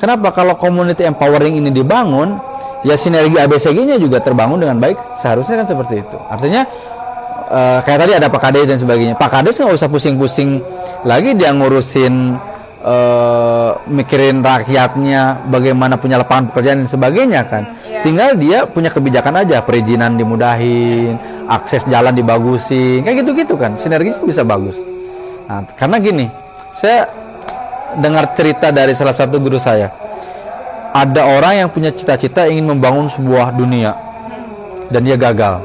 Kenapa kalau community empowering ini dibangun, ya sinergi ABCG-nya juga terbangun dengan baik. Seharusnya kan seperti itu. Artinya eh, kayak tadi ada Pak Kades dan sebagainya. Pak Kades nggak usah pusing-pusing lagi dia ngurusin eh, mikirin rakyatnya, bagaimana punya lapangan pekerjaan dan sebagainya kan. iya. Tinggal dia punya kebijakan aja, perizinan dimudahin, akses jalan dibagusin, kayak gitu-gitu kan. Sinerginya bisa bagus. Nah, karena gini, saya dengar cerita dari salah satu guru saya. Ada orang yang punya cita-cita ingin membangun sebuah dunia dan dia gagal.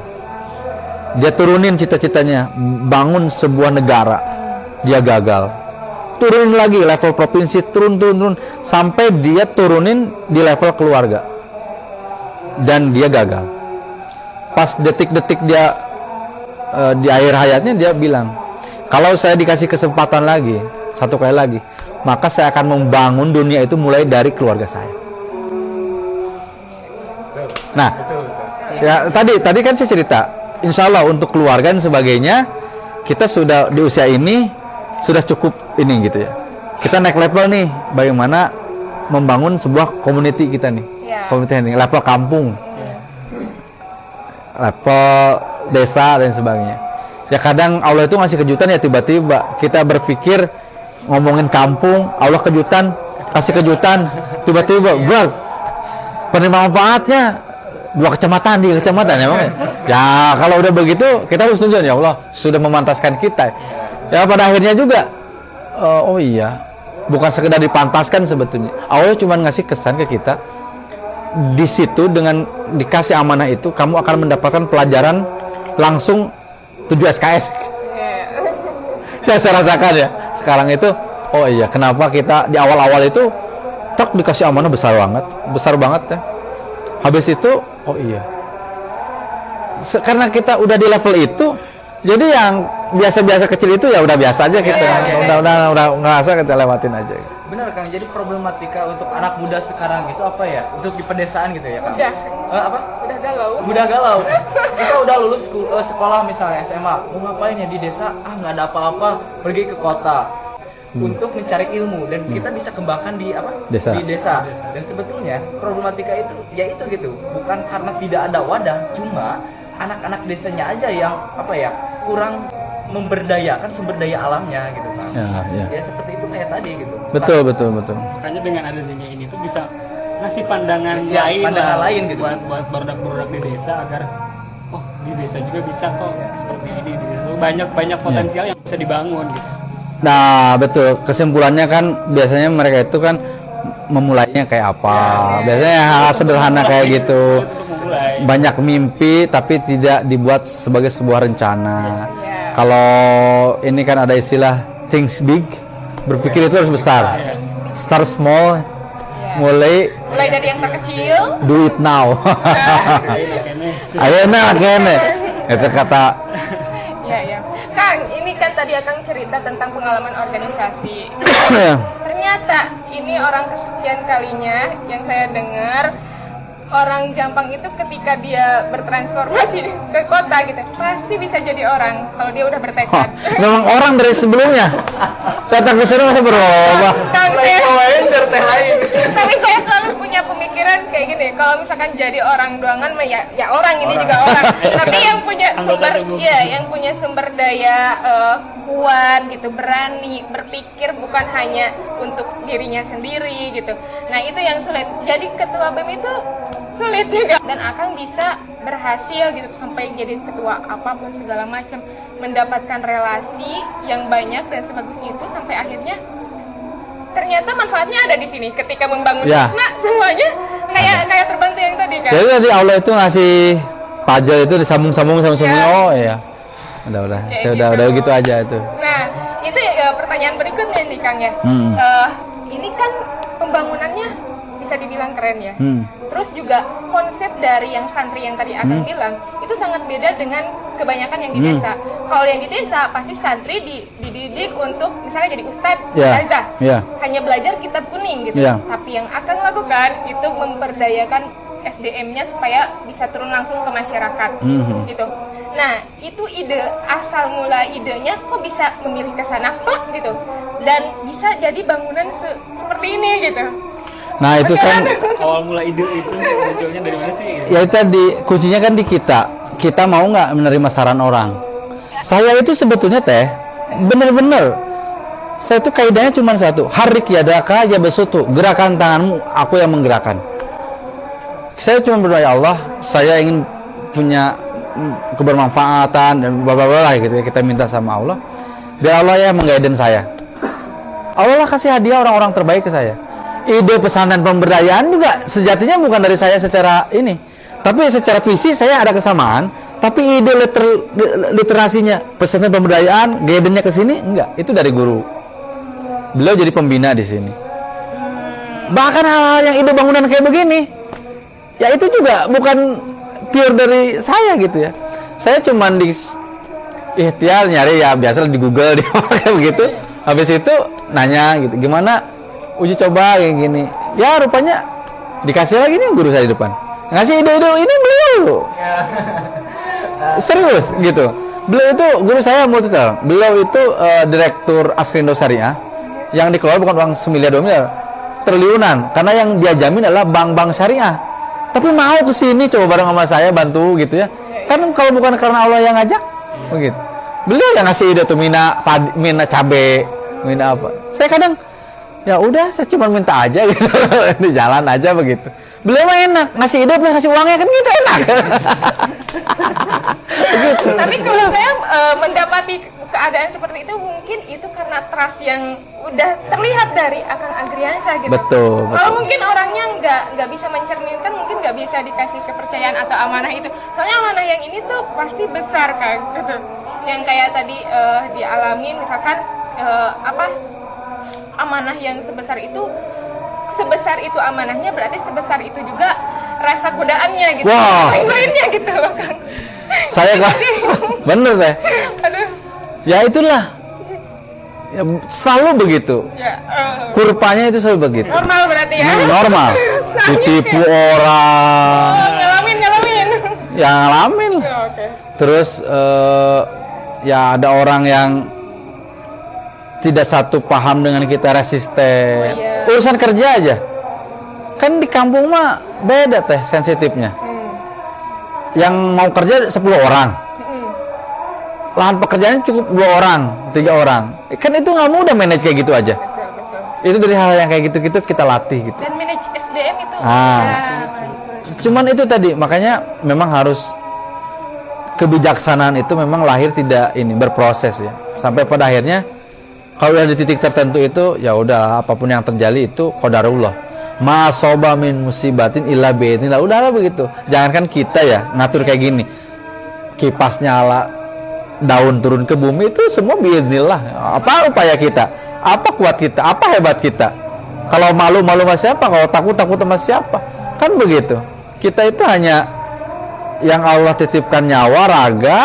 Dia turunin cita-citanya, bangun sebuah negara. Dia gagal. Turun lagi level provinsi, turun turun sampai dia turunin di level keluarga. Dan dia gagal. Pas detik-detik dia eh, di akhir hayatnya dia bilang, kalau saya dikasih kesempatan lagi, satu kali lagi, maka saya akan membangun dunia itu mulai dari keluarga saya. Nah, ya tadi tadi kan saya cerita, insya Allah untuk keluarga dan sebagainya, kita sudah di usia ini sudah cukup ini gitu ya. Kita naik level nih, bagaimana membangun sebuah community kita nih, Iya. community ini, level kampung, level desa dan sebagainya. Ya kadang Allah itu ngasih kejutan ya tiba-tiba kita berpikir ngomongin kampung, Allah kejutan, kasih kejutan, tiba-tiba bro, penerima manfaatnya dua kecamatan di kecamatan ya ya? Ya kalau udah begitu kita harus tunjukkan ya Allah sudah memantaskan kita. Ya pada akhirnya juga eh, oh iya bukan sekedar dipantaskan sebetulnya. Allah cuma ngasih kesan ke kita di situ dengan dikasih amanah itu kamu akan mendapatkan pelajaran langsung 7 SKS yang saya rasakan ya sekarang itu oh iya kenapa kita di awal-awal itu tak dikasih amanah besar banget besar banget ya habis itu oh iya Se- karena kita udah di level itu jadi yang biasa-biasa kecil itu ya udah biasa aja kita Iya, iya. udah udah udah ngerasa kita lewatin aja Benar Kang, jadi problematika untuk anak muda sekarang itu apa ya? Untuk di pedesaan gitu ya Kang? Udah. Eh, apa? Udah galau Udah galau. Kita udah lulus eh, sekolah misalnya SMA, mau ngapain ya di desa? Ah nggak ada apa-apa, pergi ke kota untuk mencari ilmu dan kita bisa kembangkan di apa? Desa. Di desa. Dan sebetulnya problematika itu ya itu gitu, bukan karena tidak ada wadah, cuma anak-anak desanya aja yang apa ya kurang memberdayakan sumber daya alamnya gitu kan. ya ya Ya seperti itu kayak tadi gitu. betul betul betul makanya dengan adanya ini tuh bisa ngasih pandangan Ya, lain pandangan lah lain gitu. buat buat barudak-barudak di desa agar oh di desa juga bisa kok seperti ini tuh banyak banyak potensial yang bisa dibangun gitu Nah, betul. Kesimpulannya kan biasanya mereka itu kan memulainya kayak apa? Biasanya hal sederhana kayak gitu. memulai Banyak mimpi tapi tidak dibuat sebagai sebuah rencana. Iya. Kalau ini kan ada istilah things big, berpikir itu harus besar. Start small, mulai mulai dari yang terkecil do it now. Ayo nah kene. Itu kata ya ya Kang ini kan tadi Akang cerita tentang pengalaman organisasi ternyata ini orang kesekian kalinya yang saya dengar orang Jampang itu ketika dia bertransformasi ke kota gitu pasti bisa jadi orang kalau dia udah bertekad. Memang orang dari sebelumnya? Datang ke sini masih berubah. Tapi saya selalu punya pemikiran kayak gini kalau misalkan jadi orang doangan ya, ya orang ini Orang. juga orang. Tapi yang punya sumber ya yang punya sumber daya eh, kuat gitu berani berpikir bukan hanya untuk dirinya sendiri gitu nah itu yang sulit jadi ketua bem itu sulit juga dan akan bisa berhasil gitu sampai jadi ketua apa pun segala macam mendapatkan relasi yang banyak dan sebagus itu sampai akhirnya ternyata manfaatnya ada di sini ketika membangun Ya. Nah, semuanya kayak kayak terbantu yang tadi kan Jadi tadi Allah itu ngasih pajak itu disambung-sambung sama semua. Iya. Oh iya. Udah udah. Kayak Saya udah gitu. udah gitu aja itu. Nah, itu ya, pertanyaan berikutnya nih Kang ya. Hmm. Eh, ini kan pembangunannya bisa dibilang keren ya. Hmm. Terus juga konsep dari yang santri yang tadi akan bilang itu sangat beda dengan kebanyakan yang di Hmm. desa. Kalau yang di desa pasti santri di- dididik untuk misalnya jadi ustadz, ustazah. ya. hanya belajar kitab kuning gitu. Ya. Tapi yang akan lakukan itu memperdayakan SDM-nya supaya bisa turun langsung ke masyarakat Mhm. gitu. Nah, itu ide asal mula idenya kok bisa memilih ke sana plak gitu. Dan bisa jadi bangunan se- seperti ini gitu. Nah, itu kan awal mula ide itu munculnya dari mana sih ya itu tadi kuncinya kan di kita. Kita mau nggak menerima saran orang. Saya itu sebetulnya teh bener-bener saya itu kaidahnya cuma satu harik yadaka ya besutu gerakan tanganmu aku yang menggerakkan saya cuma berdoa ya Allah saya ingin punya mm, kebermanfaatan dan bla gitu ya kita minta sama Allah. Biar Allah ya menggaiden saya. Allah lah kasih hadiah orang-orang terbaik ke saya. Ide pesantren pemberdayaan juga sejatinya bukan dari saya secara ini. Tapi secara visi saya ada kesamaan. Tapi ide liter- literasinya pesantren pemberdayaan guidance-nya ke sini enggak. Itu dari guru. Beliau jadi pembina di sini. Bahkan hal-hal yang ide bangunan kayak begini ya itu juga bukan pure dari saya gitu ya. Saya cuman di ikhtiar nyari ya biasa di Google di kayak begitu. Habis itu nanya gitu gimana uji coba kayak gini? Ya rupanya dikasih lagi nih guru saya di depan. Ngasih ide-ide ini beliau serius gitu. Beliau itu guru saya multital beliau itu eh, direktur Askrindo Syariah yang dikelola bukan uang semiliar dua miliar triliunan. Karena yang dia jamin adalah bank-bank syariah tapi mau ke sini coba bareng sama saya bantu gitu ya. Kan kalau bukan karena Allah yang ngajak begitu beliau yang ngasih ide tuh mina pad, mina cabe mina apa. Saya kadang ya udah saya cuma minta aja gitu. Di jalan aja begitu. Beliau mah enak ngasih ide plus ngasih uangnya kan gitu enak. Gitu. Tapi kalau saya eh, mendapati keadaan seperti itu mungkin itu karena trust yang udah terlihat dari Akang Agriansyah gitu. Betul, Kalau mungkin orangnya nggak nggak bisa mencerminkan, mungkin nggak bisa dikasih kepercayaan atau amanah itu. Soalnya amanah yang ini tuh pasti besar kan, gitu. Yang kayak tadi eh, dialamin, misalkan eh, apa amanah yang sebesar itu sebesar itu amanahnya berarti sebesar itu juga rasa godaannya gitu Wah. lain-lainnya gitu loh Kang saya kan bener teh aduh ya itulah. Ya, selalu begitu. Ya eh, kurvanya itu selalu begitu. Normal berarti ya? Hmm, normal ditipu kayak- orang. Oh, ngalamin ngalamin. Ya ngalamin lah. Ya, oke. Terus eh, ya ada orang yang tidak satu paham dengan kita resisten. Oh, iya. urusan kerja aja. Kan di kampung mah beda teh sensitifnya. Hmm. yang mau kerja 10 orang. Lahan pekerjaannya cukup dua orang tiga orang. Kan itu nggak mudah manage kayak gitu aja. Betul betul itu dari hal yang kayak gitu-gitu kita latih gitu. Dan manage SDM itu. Ah. ya, cuman itu tadi makanya memang harus kebijaksanaan itu memang lahir tidak ini berproses ya. Sampai pada akhirnya kalau udah di titik tertentu itu ya udah apa pun yang terjadi itu qadarullah. Ma soba min musibatin illa biidznillah udahlah begitu. Jangankan kita ya ngatur kayak gini. Kipas nyala daun turun ke bumi itu semua biidznillah apa upaya kita? Apa kuat kita? Apa hebat kita? Kalau malu malu sama siapa? Kalau takut takut sama siapa? Kan begitu. Kita itu hanya yang Allah titipkan nyawa raga.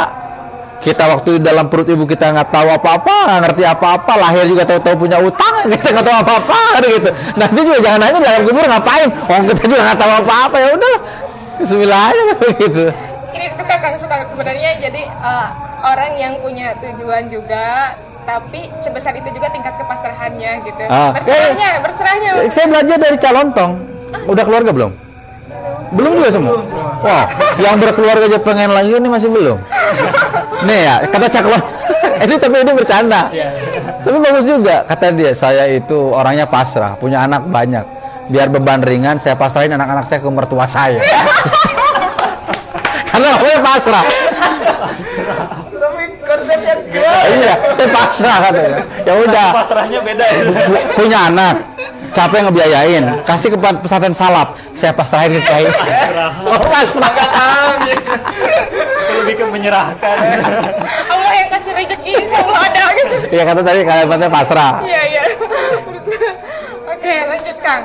Kita waktu dalam perut ibu kita nggak tahu apa-apa nggak ngerti apa-apa lahir juga tahu-tahu punya utang kita nggak tahu apa-apa gitu. Nanti juga jangan nanya dalam kubur ngapain? Oh kita juga nggak tahu apa-apa ya udah. Bismillah aja gitu ini suka kang suka sebenarnya jadi eh, orang yang punya tujuan juga tapi sebesar itu juga tingkat kepasrahannya gitu Ah, berserahnya berserahnya saya belajar dari calontong udah keluarga belum Belum juga semua. Belum semua. Wah, yang berkeluarga aja pengen lagi ini masih belum. Nih ya, kata caklo. ini tapi ini bercanda. Iya. Tapi bagus juga kata dia, saya itu orangnya pasrah, punya anak banyak. Biar beban ringan saya pasrahin anak-anak saya ke mertua saya. Karena orangnya pasrah. Tapi konsepnya iya, saya pasrah katanya. Ya udah, Pasrahnya beda ya. pu- punya anak, capek ngebiayain, kasih ke pesantren salap, saya pasrahin ke kiai. Oh, pasrah. Lebih ke menyerahkan. Allah yang kasih rezeki selalu ada gitu. Iya kata tadi kalimatnya pasrah. Iya iya. Oke lanjut Kang.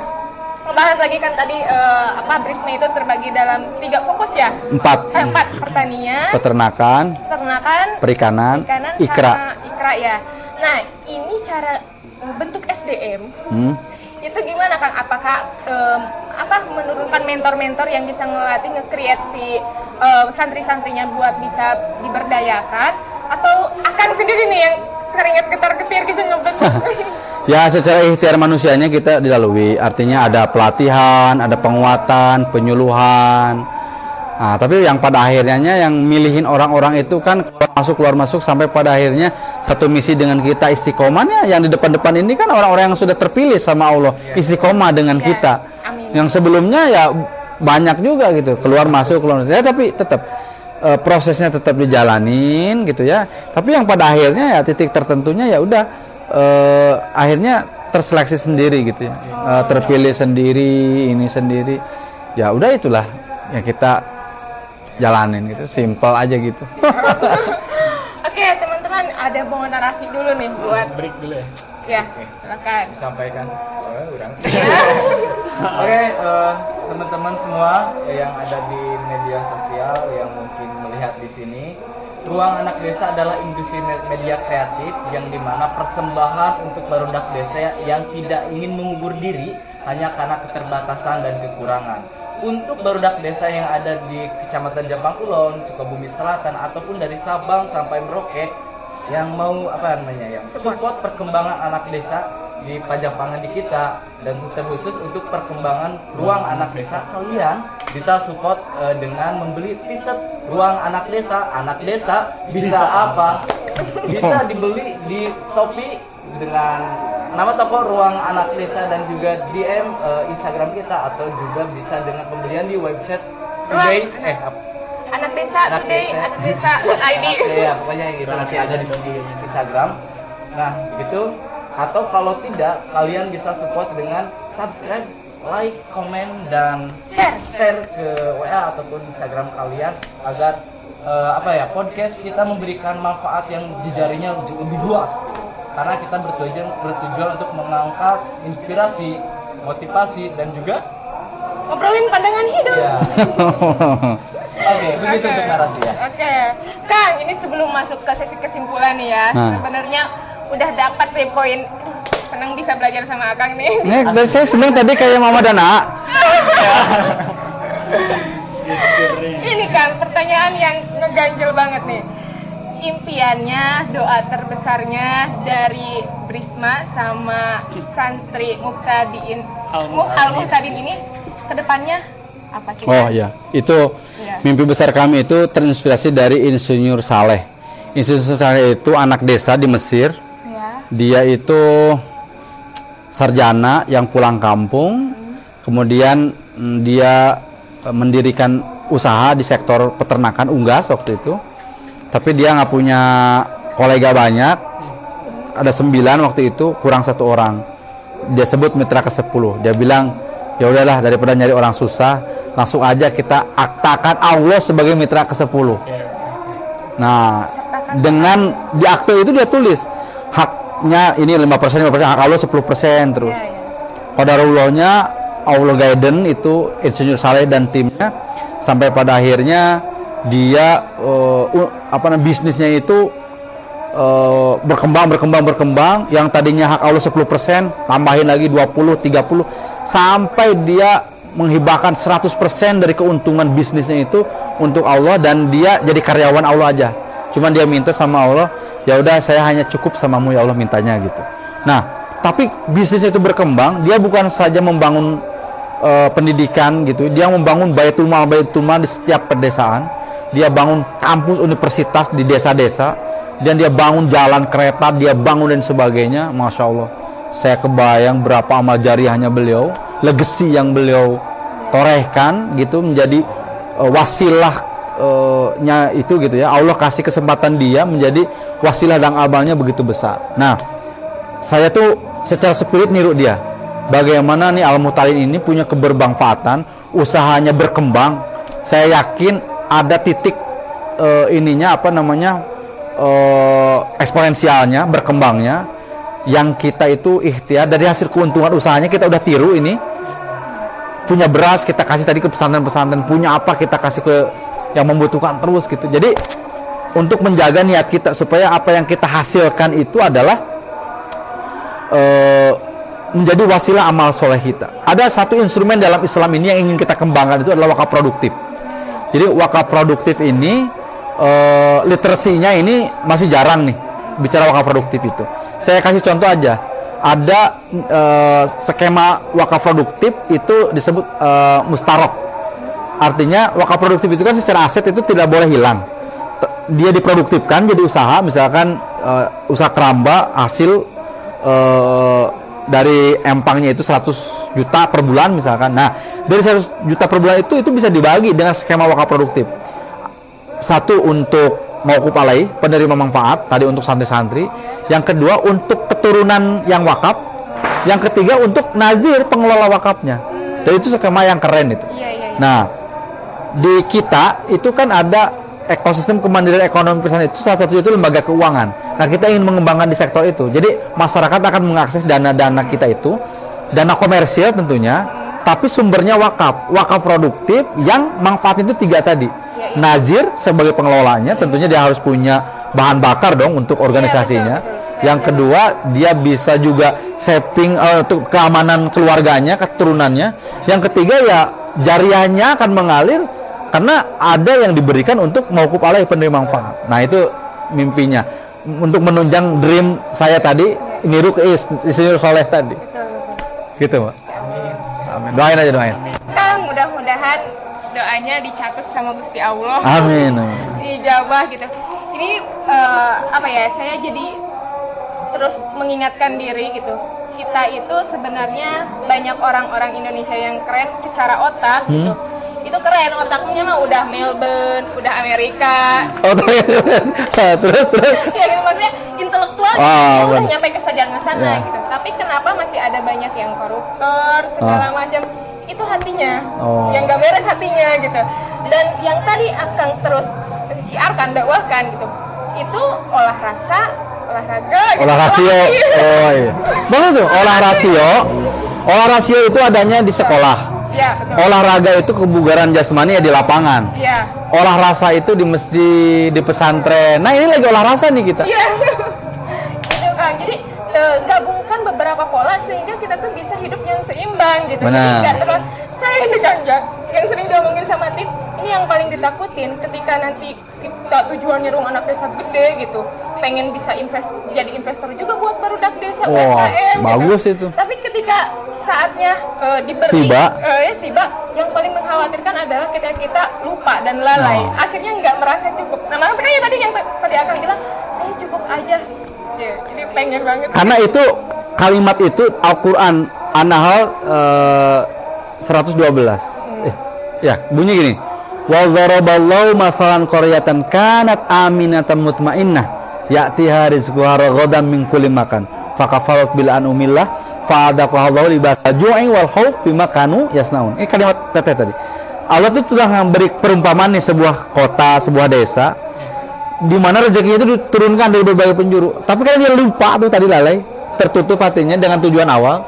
Membahas lagi kan tadi eh, apa Brisma itu terbagi dalam tiga fokus ya. Empat, Eh, empat pertanian, peternakan, peternakan, perikanan, perikanan, ikra. ikra ya. Nah ini cara eh, bentuk SDM Hmm. itu gimana Kang? Apakah em, apa menurunkan mentor-mentor yang bisa ngelatih nge-create si eh, santri-santrinya buat bisa diberdayakan atau akan sendiri nih yang keringet getar-getir gitu ngebentuk? Ya secara ikhtiar manusianya kita dilalui, artinya ada pelatihan, ada penguatan, penyuluhan. Nah, tapi yang pada akhirnya yang milihin orang-orang itu kan keluar masuk keluar masuk sampai pada akhirnya satu misi dengan kita istiqomahnya yang di depan-depan ini kan orang-orang yang sudah terpilih sama Allah istiqomah dengan Ya, kita. Yang sebelumnya ya banyak juga gitu keluar masuk keluar masuk. Ya tapi tetap eh, prosesnya tetap dijalanin gitu ya. Tapi yang pada akhirnya ya titik tertentunya ya udah eh, akhirnya terseleksi sendiri gitu ya. Eh, terpilih sendiri, ini sendiri. Ya udah itulah ya kita jalanin gitu, simple aja gitu. Oke teman-teman ada mau narasi dulu nih buat Break dulu ya. ya silakan. Oh, kurang. Oke, teman-teman semua yang ada di media sosial yang melihat di sini, Ruang Anak Desa adalah industri me- media kreatif yang di mana persembahan untuk barudak desa yang tidak ingin mengubur diri hanya karena keterbatasan dan kekurangan. Untuk barudak desa yang ada di Kecamatan Jampang Kulon, Sukabumi Selatan ataupun dari Sabang sampai Merauke yang mau apa namanya ya support perkembangan anak desa di Pajapangan di kita dan terkhusus untuk perkembangan ruang anak desa. Kalian bisa support eh, dengan membeli t-shirt ruang anak desa. Anak desa bisa apa? Bisa dibeli di Shopee dengan nama toko ruang anak desa dan juga DM eh, Instagram kita atau juga bisa dengan pembelian di website today. Eh apa Anak desa anak today, desa. anak desa ID. ya pokoknya yang gitu nanti ada di di Instagram. Nah gitu atau kalau tidak kalian bisa support dengan subscribe like comment dan Share. share ke WA ataupun Instagram kalian agar eh, apa ya podcast kita memberikan manfaat yang jejarinya lebih luas karena kita bertujuan bertujuan untuk mengangkat inspirasi motivasi dan juga Ngobrolin pandangan hidup. ya oke begitu Oke. untuk narasi ya Oke, Kang, ini sebelum masuk ke sesi kesimpulan nih ya, Nah. sebenarnya udah dapat nih poin. Senang bisa belajar sama Akang nih. Nih, dan saya seneng tadi kayak Mama Dana. Ini Kang, pertanyaan yang ngeganjel banget nih. Impiannya, doa terbesarnya dari Brisma sama santri Muhtadiin Mu- Al Muhtadin ini ke depannya apa sih? Oh iya, itu Iya. mimpi besar kami itu terinspirasi dari Insinyur Saleh. Insinyur Saleh itu anak desa di Mesir. Dia itu sarjana yang pulang kampung, kemudian mm, dia eh, mendirikan usaha di sektor peternakan unggas waktu itu. Tapi dia nggak punya kolega banyak, ada sembilan waktu itu, kurang satu orang. Dia sebut mitra ke sepuluh. Dia bilang, ya udahlah daripada nyari orang susah, langsung aja kita aktakan Allah sebagai mitra ke sepuluh. Nah, dengan di akte itu dia tulis haknya ini 5%, 5%, hak Allah 10% terus. Ya, ya. Qadarullahnya Allah Gaiden itu Insinyur Saleh dan timnya sampai pada akhirnya dia eh, u- apa namanya bisnisnya itu eh, berkembang berkembang berkembang yang tadinya hak Allah 10% tambahin lagi 20 30 sampai dia menghibahkan 100% dari keuntungan bisnisnya itu untuk Allah dan dia jadi karyawan Allah aja. Cuman dia minta sama Allah, ya udah saya hanya cukup samamu ya Allah mintanya gitu. Nah, tapi bisnisnya itu berkembang, dia bukan saja membangun eh, pendidikan gitu. Dia membangun baitul mal baitul mal di setiap pedesaan. Dia bangun kampus universitas di desa-desa dan dia bangun jalan kereta, dia bangun dan sebagainya. Masya Allah, saya kebayang berapa amal jariahnya beliau, legacy yang beliau torehkan gitu menjadi eh, wasilah eh, nya itu gitu ya. Allah kasih kesempatan dia menjadi wasilah dan amalnya begitu besar. Nah, saya tuh secara spirit niru dia. Bagaimana nih Al Mutalin ini punya kebermanfaatan, usahanya berkembang. Saya yakin ada titik eh, ininya apa namanya eh, eksponensialnya, berkembangnya yang kita itu ikhtiar dari hasil keuntungan usahanya kita udah tiru ini punya beras kita kasih tadi ke pesantren-pesantren punya apa kita kasih ke yang membutuhkan terus gitu jadi untuk menjaga niat kita supaya apa yang kita hasilkan itu adalah eh, menjadi wasilah amal soleh kita. Ada satu instrumen dalam Islam ini yang ingin kita kembangkan itu adalah wakaf produktif. Jadi wakaf produktif ini eh, literasinya ini masih jarang nih bicara wakaf produktif itu. Saya kasih contoh aja. Ada eh, skema wakaf produktif itu disebut eh, mustarok. Artinya wakaf produktif itu kan secara aset itu tidak boleh hilang. Dia diproduktifkan jadi usaha, misalkan eh, usaha keramba hasil eh, dari empangnya itu 100 juta per bulan misalkan. Nah, dari 100 juta per bulan itu itu bisa dibagi dengan skema wakaf produktif. Satu untuk mauquf alai, penerima manfaat, tadi untuk santri-santri. Yang kedua untuk keturunan yang wakaf. Yang ketiga untuk nazir pengelola wakafnya. Dan itu skema yang keren itu. Iya, iya, iya. Nah, di kita itu kan ada ekosistem kemandirian ekonomi perusahaan itu salah satu itu lembaga keuangan. Nah, kita ingin mengembangkan di sektor itu. Jadi masyarakat akan mengakses dana-dana kita itu, dana komersial tentunya, tapi sumbernya wakaf, wakaf produktif yang manfaat itu tiga tadi. Nazir sebagai pengelolanya, tentunya dia harus punya bahan bakar dong untuk organisasinya. Yang kedua, dia bisa juga saving eh, untuk keamanan keluarganya, keturunannya. Yang ketiga ya jariahnya akan mengalir karena ada yang diberikan untuk mauquf alai penerima manfaat. Nah, itu mimpinya untuk menunjang dream saya tadi niru ke is- Insinyur Soleh tadi. Gitu, Mbak. Amin. Doain aja doain. Kang, mudah-mudahan doanya dicatat sama Gusti Allah. Amin. amin. dijabah gitu. Ini eh, apa ya? Saya jadi terus mengingatkan diri gitu. Kita itu sebenarnya banyak orang-orang Indonesia yang keren secara otak gitu. Itu keren otaknya mah udah Melbourne, udah Amerika. Oh, terus terus. ya gitu maksudnya intelektual Ah, ya udah nyampe ke sana Ya. gitu. Tapi kenapa masih ada banyak yang koruptor segala Ah. macam? Itu hatinya. Oh. Yang gak beres hatinya gitu. Dan yang tadi akan terus siarkan dakwahkan gitu. Itu olah rasa, olahraga gitu. Olah rasio. Oh iya. Bagus tuh, olah rasio. Olah rasio itu adanya di sekolah. Ya, betul. Olahraga itu kebugaran jasmani ya di lapangan. Iya. Olah rasa itu di masjid, di pesantren. Nah, ini lagi olah rasa nih kita. Iya. gitu. Jadi eh, gabungkan beberapa pola sehingga kita tuh bisa hidup yang seimbang gitu. Jadi Benar. nggak terlalu saya ini kan ya yang sering diomongin sama Tip ini yang paling ditakutin ketika nanti kita tujuannya rumah anak desa gede gitu pengen bisa invest jadi investor juga buat barudak desa Wah, UMKM bagus gitu. itu. tapi ketika saatnya eh, diberi Tiba. eh, ya, tiba yang paling mengkhawatirkan adalah ketika kita lupa dan lalai Oh. akhirnya nggak merasa cukup nah makanya tadi yang tadi akan bilang saya cukup aja ya, jadi pengen banget Karena itu kalimat itu Al-Qur'an An-Nahl eh, 112. Eh, ya, bunyi gini. Wa dzaraballahu masalan qaryatan kanat aminatan mutmainnah ya'tiha rizquha ragadan min kulli makan fakafarat bil anumillah fa'adaqaha Allahu libasa ju'i wal khauf bima kanu yasnaun. Ini kalimat teteh tadi. Allah tuh sudah memberi perumpamaan nih sebuah kota, sebuah desa di mana rezekinya itu diturunkan dari berbagai penjuru. Tapi kan dia lupa tuh tadi lalai, tertutup hatinya dengan tujuan awal.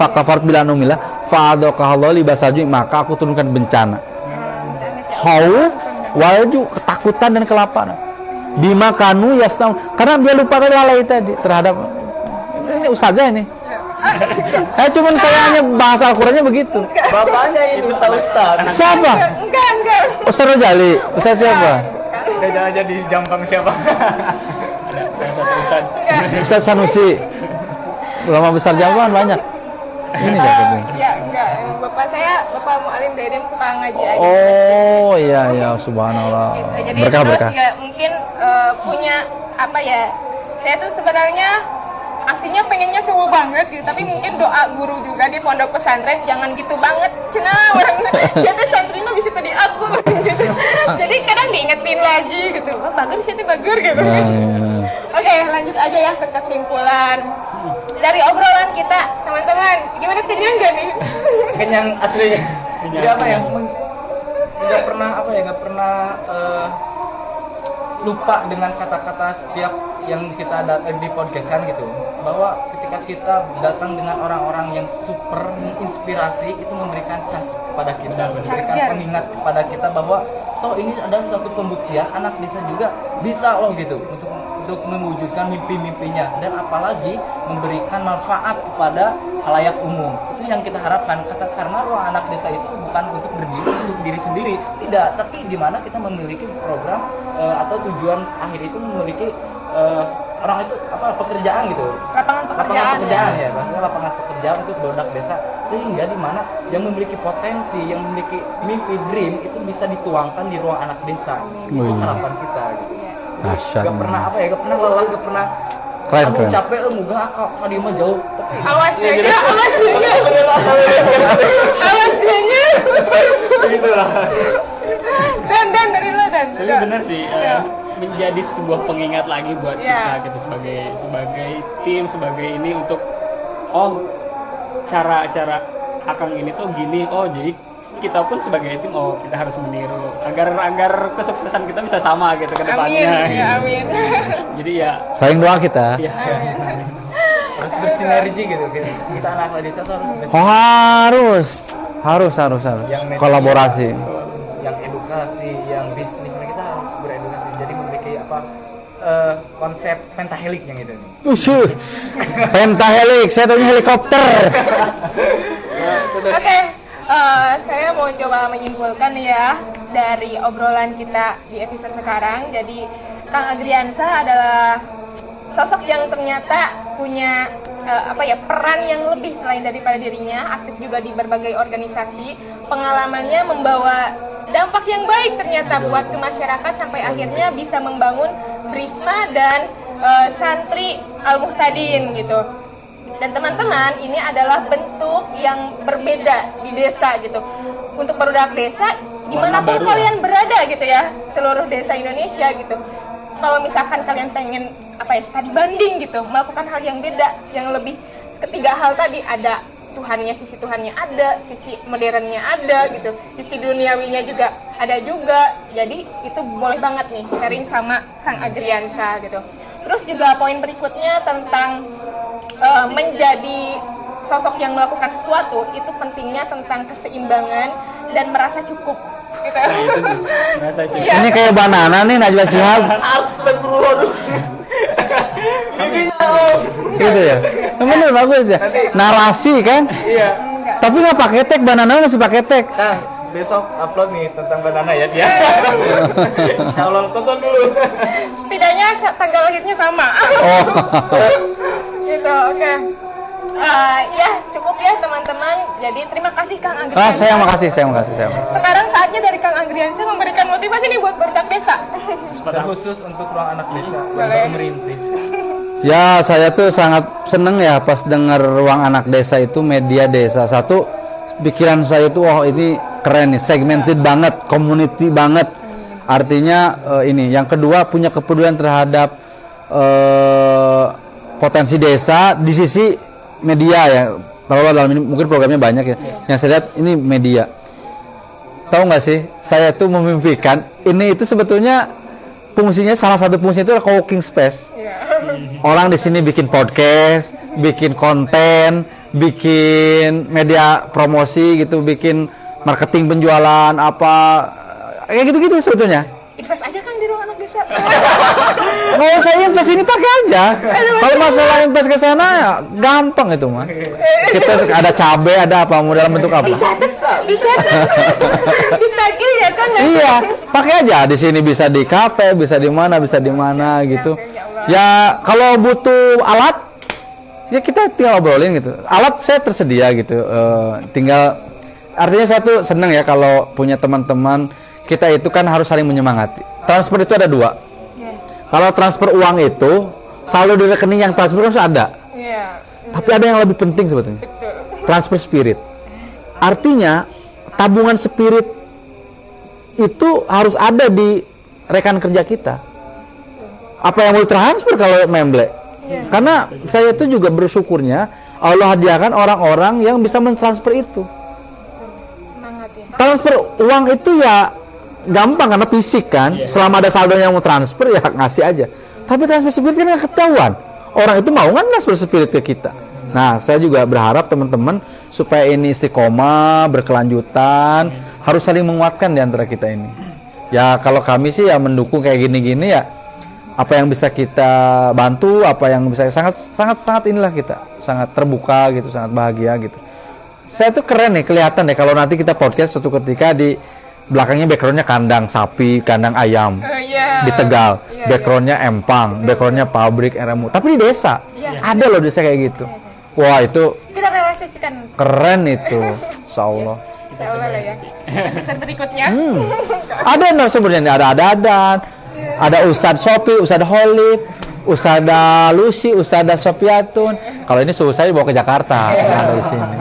Fakafart bila numila, fa'adaqahallahu libasaju maka aku turunkan bencana. Khauf, walju, ketakutan dan kelaparan. Bima kanu yasnaun. Karena dia lupa tadi lalai tadi terhadap ini ustazah ini. Eh cuman kayaknya bahasa Al-Qur'annya begitu. Bapaknya itu Pak Ustaz. Siapa? enggak enggak Ustaz Rojali. Ustaz siapa? Kita jangan jadi jampang siapa? Ada saya satu ustad. Ustaz Sanusi. Ulama besar Jawa banyak. Ini jatuhnya. ya enggak bapak saya bapak Mualim Dedem suka ngaji aja Oh iya iya subhanallah. gitu. Jadi Berkah terus berkah. juga mungkin eh, punya apa ya? Saya tuh sebenarnya aslinya pengennya cowok banget gitu, tapi mungkin doa guru juga di pondok pesantren jangan gitu banget, cina orang saya tuh santrinya bisa tadi aku gitu. Jadi kadang diingetin lagi gitu, oh, bagus sih bagus gitu. Nah, iya. Oke, lanjut aja ya ke kesimpulan dari obrolan kita, teman-teman. Gimana kenyang gak nih? kenyang asli jadi apa ya nggak pernah apa ya nggak pernah eh, lupa dengan kata-kata setiap yang kita ada di podcast kan gitu. Bahwa ketika kita datang dengan orang-orang yang super menginspirasi itu memberikan cas kepada kita memberikan pengingat kepada kita bahwa toh ini ada suatu pembuktian anak desa juga bisa loh gitu. Untuk untuk mewujudkan mimpi-mimpinya dan apalagi memberikan manfaat kepada halayak umum. Itu yang kita harapkan. Kata karena ruang anak desa itu bukan untuk berdiri untuk diri sendiri. Tidak tapi di mana kita memiliki program eh, atau tujuan akhir itu memiliki eh, orang itu apa pekerjaan gitu. Lapangan lapangan pekerjaan. pekerjaan ya. Maksudnya lapangan pekerjaan untuk produk desa. Sehingga di mana yang memiliki potensi yang memiliki mimpi dream itu bisa dituangkan di ruang anak desa. Itu Wih. harapan kita gitu Gak pernah apa ya gak pernah lelah gak pernah Keren, keren. capek lu muga akak tadi mah jauh Awas ya, gitu. ya, awas ya, ya. Awas ya, ya. gitu lah Dan, dan, dari lo, dan. tapi benar sih eh, menjadi sebuah pengingat lagi buat Iya. kita gitu sebagai sebagai tim sebagai ini untuk oh cara-cara akang ini tuh gini oh jadi kita pun sebagai tim oh kita harus meniru agar agar kesuksesan kita bisa sama gitu ke Amin, depannya ya, gitu. amin. jadi ya Saling doa kita. ya harus bersinergi gitu kita, anak desa tuh harus bersinergi Oh harus, harus harus harus. yang media, Kolaborasi. yang edukasi yang bisnis nah, kita harus beredukasi jadi memiliki apa eh, konsep pentahelik yang itu nih Usuh. Pentahelik, saya tahunya helikopter. Oke, eh, saya mau coba menyimpulkan ya dari obrolan kita di episode sekarang. Jadi Kang Agriansa adalah sosok yang ternyata punya eh, apa ya peran yang lebih selain daripada dirinya, aktif juga di berbagai organisasi. Pengalamannya membawa dampak yang baik ternyata buat ke masyarakat sampai akhirnya bisa membangun Brisma dan eh, santri Al Muhtadin gitu. Dan teman-teman, ini adalah bentuk yang berbeda di desa gitu. Untuk produk desa, di mana pun baru kalian berada gitu ya, seluruh desa Indonesia gitu. Kalau misalkan kalian pengen apa ya studi banding gitu, melakukan hal yang beda, yang lebih ketiga hal tadi ada Tuhannya, sisi Tuhannya ada, sisi modernnya ada gitu, sisi duniawinya juga ada juga. Jadi itu boleh banget nih sharing sama Kang Agriansa gitu. Terus juga poin berikutnya tentang eh, menjadi sosok yang melakukan sesuatu itu pentingnya tentang keseimbangan dan merasa cukup gitu. merasa cukup Iya. Ini kayak banana nih Najwa Shihab. Astagfirullahaladzim Gitu ya. Yang Bener bagus ya. Narasi kan. iya Tapi nggak pakai tag, banana masih pakai tag. Nah, besok upload nih tentang banana ya dia. Insya Allah tonton dulu. Setidaknya tanggal lahirnya sama. Oh. gitu, oke. Eh, ya cukup ya teman-teman. Jadi terima kasih Kang Agriansa. Ah, saya makasih, saya makasih, saya makasih. Sekarang saatnya dari Kang Agriansa memberikan motivasi nih buat produk desa. Terkhusus untuk ruang anak desa yang Boleh. baru merintis. Ya, saya tuh sangat seneng ya pas dengar ruang anak desa itu media desa. Satu, pikiran saya tuh, oh ini keren nih, segmented banget, community banget. Artinya eh, ini. Yang kedua, punya kepedulian terhadap eh, potensi desa di sisi media ya. Kalau dalam ini mungkin programnya banyak ya. Yang saya lihat ini media. Tahu nggak sih, saya tuh memimpikan ini itu sebetulnya fungsinya salah satu fungsinya itu adalah co-working space orang di sini bikin podcast, bikin konten, bikin media promosi gitu, bikin marketing penjualan apa kayak gitu-gitu sebetulnya. Invest aja kan di ruang anak desa. Nggak usah invest ini pakai aja. Kalau masalah invest ke sana ya gampang itu mah. Kita ada cabe, ada apa, mau dalam bentuk apa? Bisa. Ditagih ya kan? Iya, pakai aja di sini bisa di kafe, bisa di mana, bisa di mana gitu. Ya kalau butuh alat, ya kita tinggal obrolin gitu. Alat saya tersedia gitu, eh, tinggal artinya saya tuh seneng ya kalau punya teman-teman kita itu kan harus saling menyemangati. Transfer itu ada dua. Iya. Kalau transfer uang itu saldo di rekening yang transfer harus ada. Iya. Tapi ada yang lebih penting sebetulnya. Transfer spirit. Artinya tabungan spirit itu harus ada di rekan kerja kita. Apa yang mau transfer kalau memble? Karena saya itu juga bersyukurnya Allah hadiahkan orang-orang yang bisa mentransfer itu. Semangat ya. Transfer uang itu ya gampang karena fisik kan. Selama ada saldo yang mau transfer ya ngasih aja. Tapi transfer spirit kan nggak ketahuan. Orang itu mau kan transfer spirit ke kita. Nah, saya juga berharap teman-teman supaya ini istiqomah, berkelanjutan, harus saling menguatkan di antara kita ini. Ya kalau kami sih ya mendukung kayak gini-gini ya apa yang bisa kita bantu, apa yang bisa sangat sangat sangat inilah kita, sangat terbuka gitu, sangat bahagia gitu. Saya tuh keren nih kelihatan deh kalau nanti kita podcast suatu ketika di belakangnya backgroundnya kandang sapi, kandang ayam Oh, iya. di Tegal, Iya, backgroundnya empang, backgroundnya pabrik RMU. Tapi di desa Iya. ada loh desa kayak gitu. Wah itu Kita realisasikan keren itu, Insya Allah. Insya Allah lah ya. Episode berikutnya. Hmm. Ada narasumbernya nih, ada adadan, ada Ustadz Sopi, Ustadz Holid, Ustadzah Lucy, Ustadzah Sopiatun. Kalau ini suhu saya dibawa ke Jakarta, nggak ada di sini.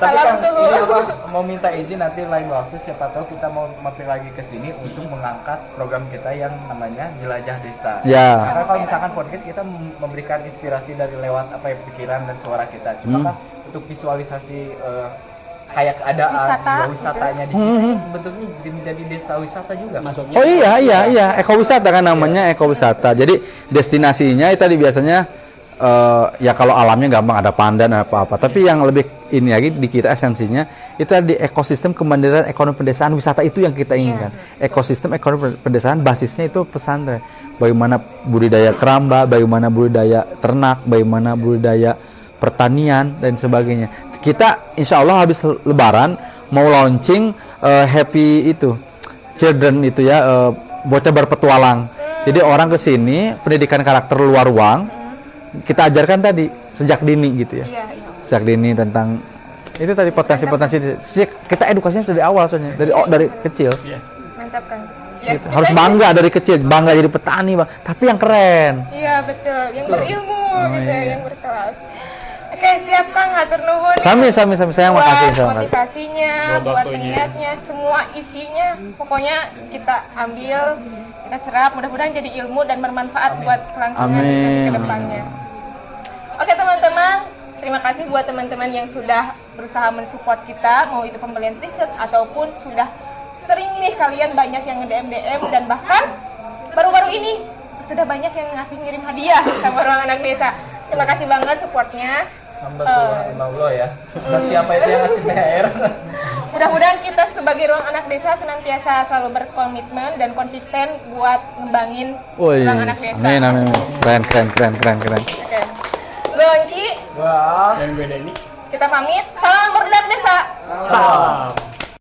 Tapi Salam kan ini apa mau minta izin nanti lain waktu siapa tahu kita mau mampir lagi ke sini untuk mengangkat program kita yang namanya jelajah desa. Ya. Karena kalau misalkan podcast kita mem- memberikan inspirasi dari lewat apa ya pikiran dan suara kita. Cuma Hmm. kan untuk visualisasi eh, kayak keadaan Wisata, juga wisatanya di sini bentuknya jadi menjadi desa wisata juga. Masuknya Oh iya iya iya ekowisata kan namanya ekowisata. Jadi destinasinya itu tadi biasanya eh, ya kalau alamnya gampang ada pandan apa apa. Tapi yang lebih ini lagi di kita esensinya itu di ekosistem kemandirian ekonomi pedesaan wisata itu yang kita inginkan. Ekosistem ekonomi pedesaan basisnya itu pesantren. Bagaimana budidaya keramba, bagaimana budidaya ternak, bagaimana budidaya pertanian dan sebagainya. Kita insya Allah habis lebaran mau launching eh, happy itu children itu ya eh, bocah berpetualang. Jadi orang ke sini pendidikan karakter luar ruang kita ajarkan tadi sejak dini gitu ya. Iya, iya. Sejak dini tentang itu tadi potensi-potensi sejak- kita edukasinya sudah dari awal soalnya dari oh, dari kecil. Yes. Mantap kan. Ya, Gitu. Harus bangga dari kecil, bangga jadi petani, Bang. Tapi yang keren. Iya betul, yang berilmu gitu ya, iya. yang berkelas. Oke siap Kang, hatur nuhun. Sami sami sami saya buat makasih makasih. motivasinya, Buat buat niatnya, semua isinya, pokoknya kita ambil, kita serap, mudah-mudahan jadi ilmu dan bermanfaat buat kelangsungan Amin. kita ke depannya. Oke teman-teman, terima kasih buat teman-teman yang sudah berusaha mensupport kita, mau itu pembelian t-shirt ataupun sudah sering nih kalian banyak yang nge-DM DM dan bahkan baru-baru ini sudah banyak yang ngasih ngirim hadiah sama ruang anak desa. Terima kasih banget supportnya. Hamba Tuhan Allah ya. Nah, siapa itu yang ngasih PR? Mudah-mudahan kita sebagai ruang anak desa senantiasa selalu berkomitmen dan konsisten buat ngembangin Woi, ruang anak desa. amin amin. Keren keren keren keren keren. Oke. Gue Onci, Wah. Dan gue Denny. kita pamit. Salam berdak desa. Salam.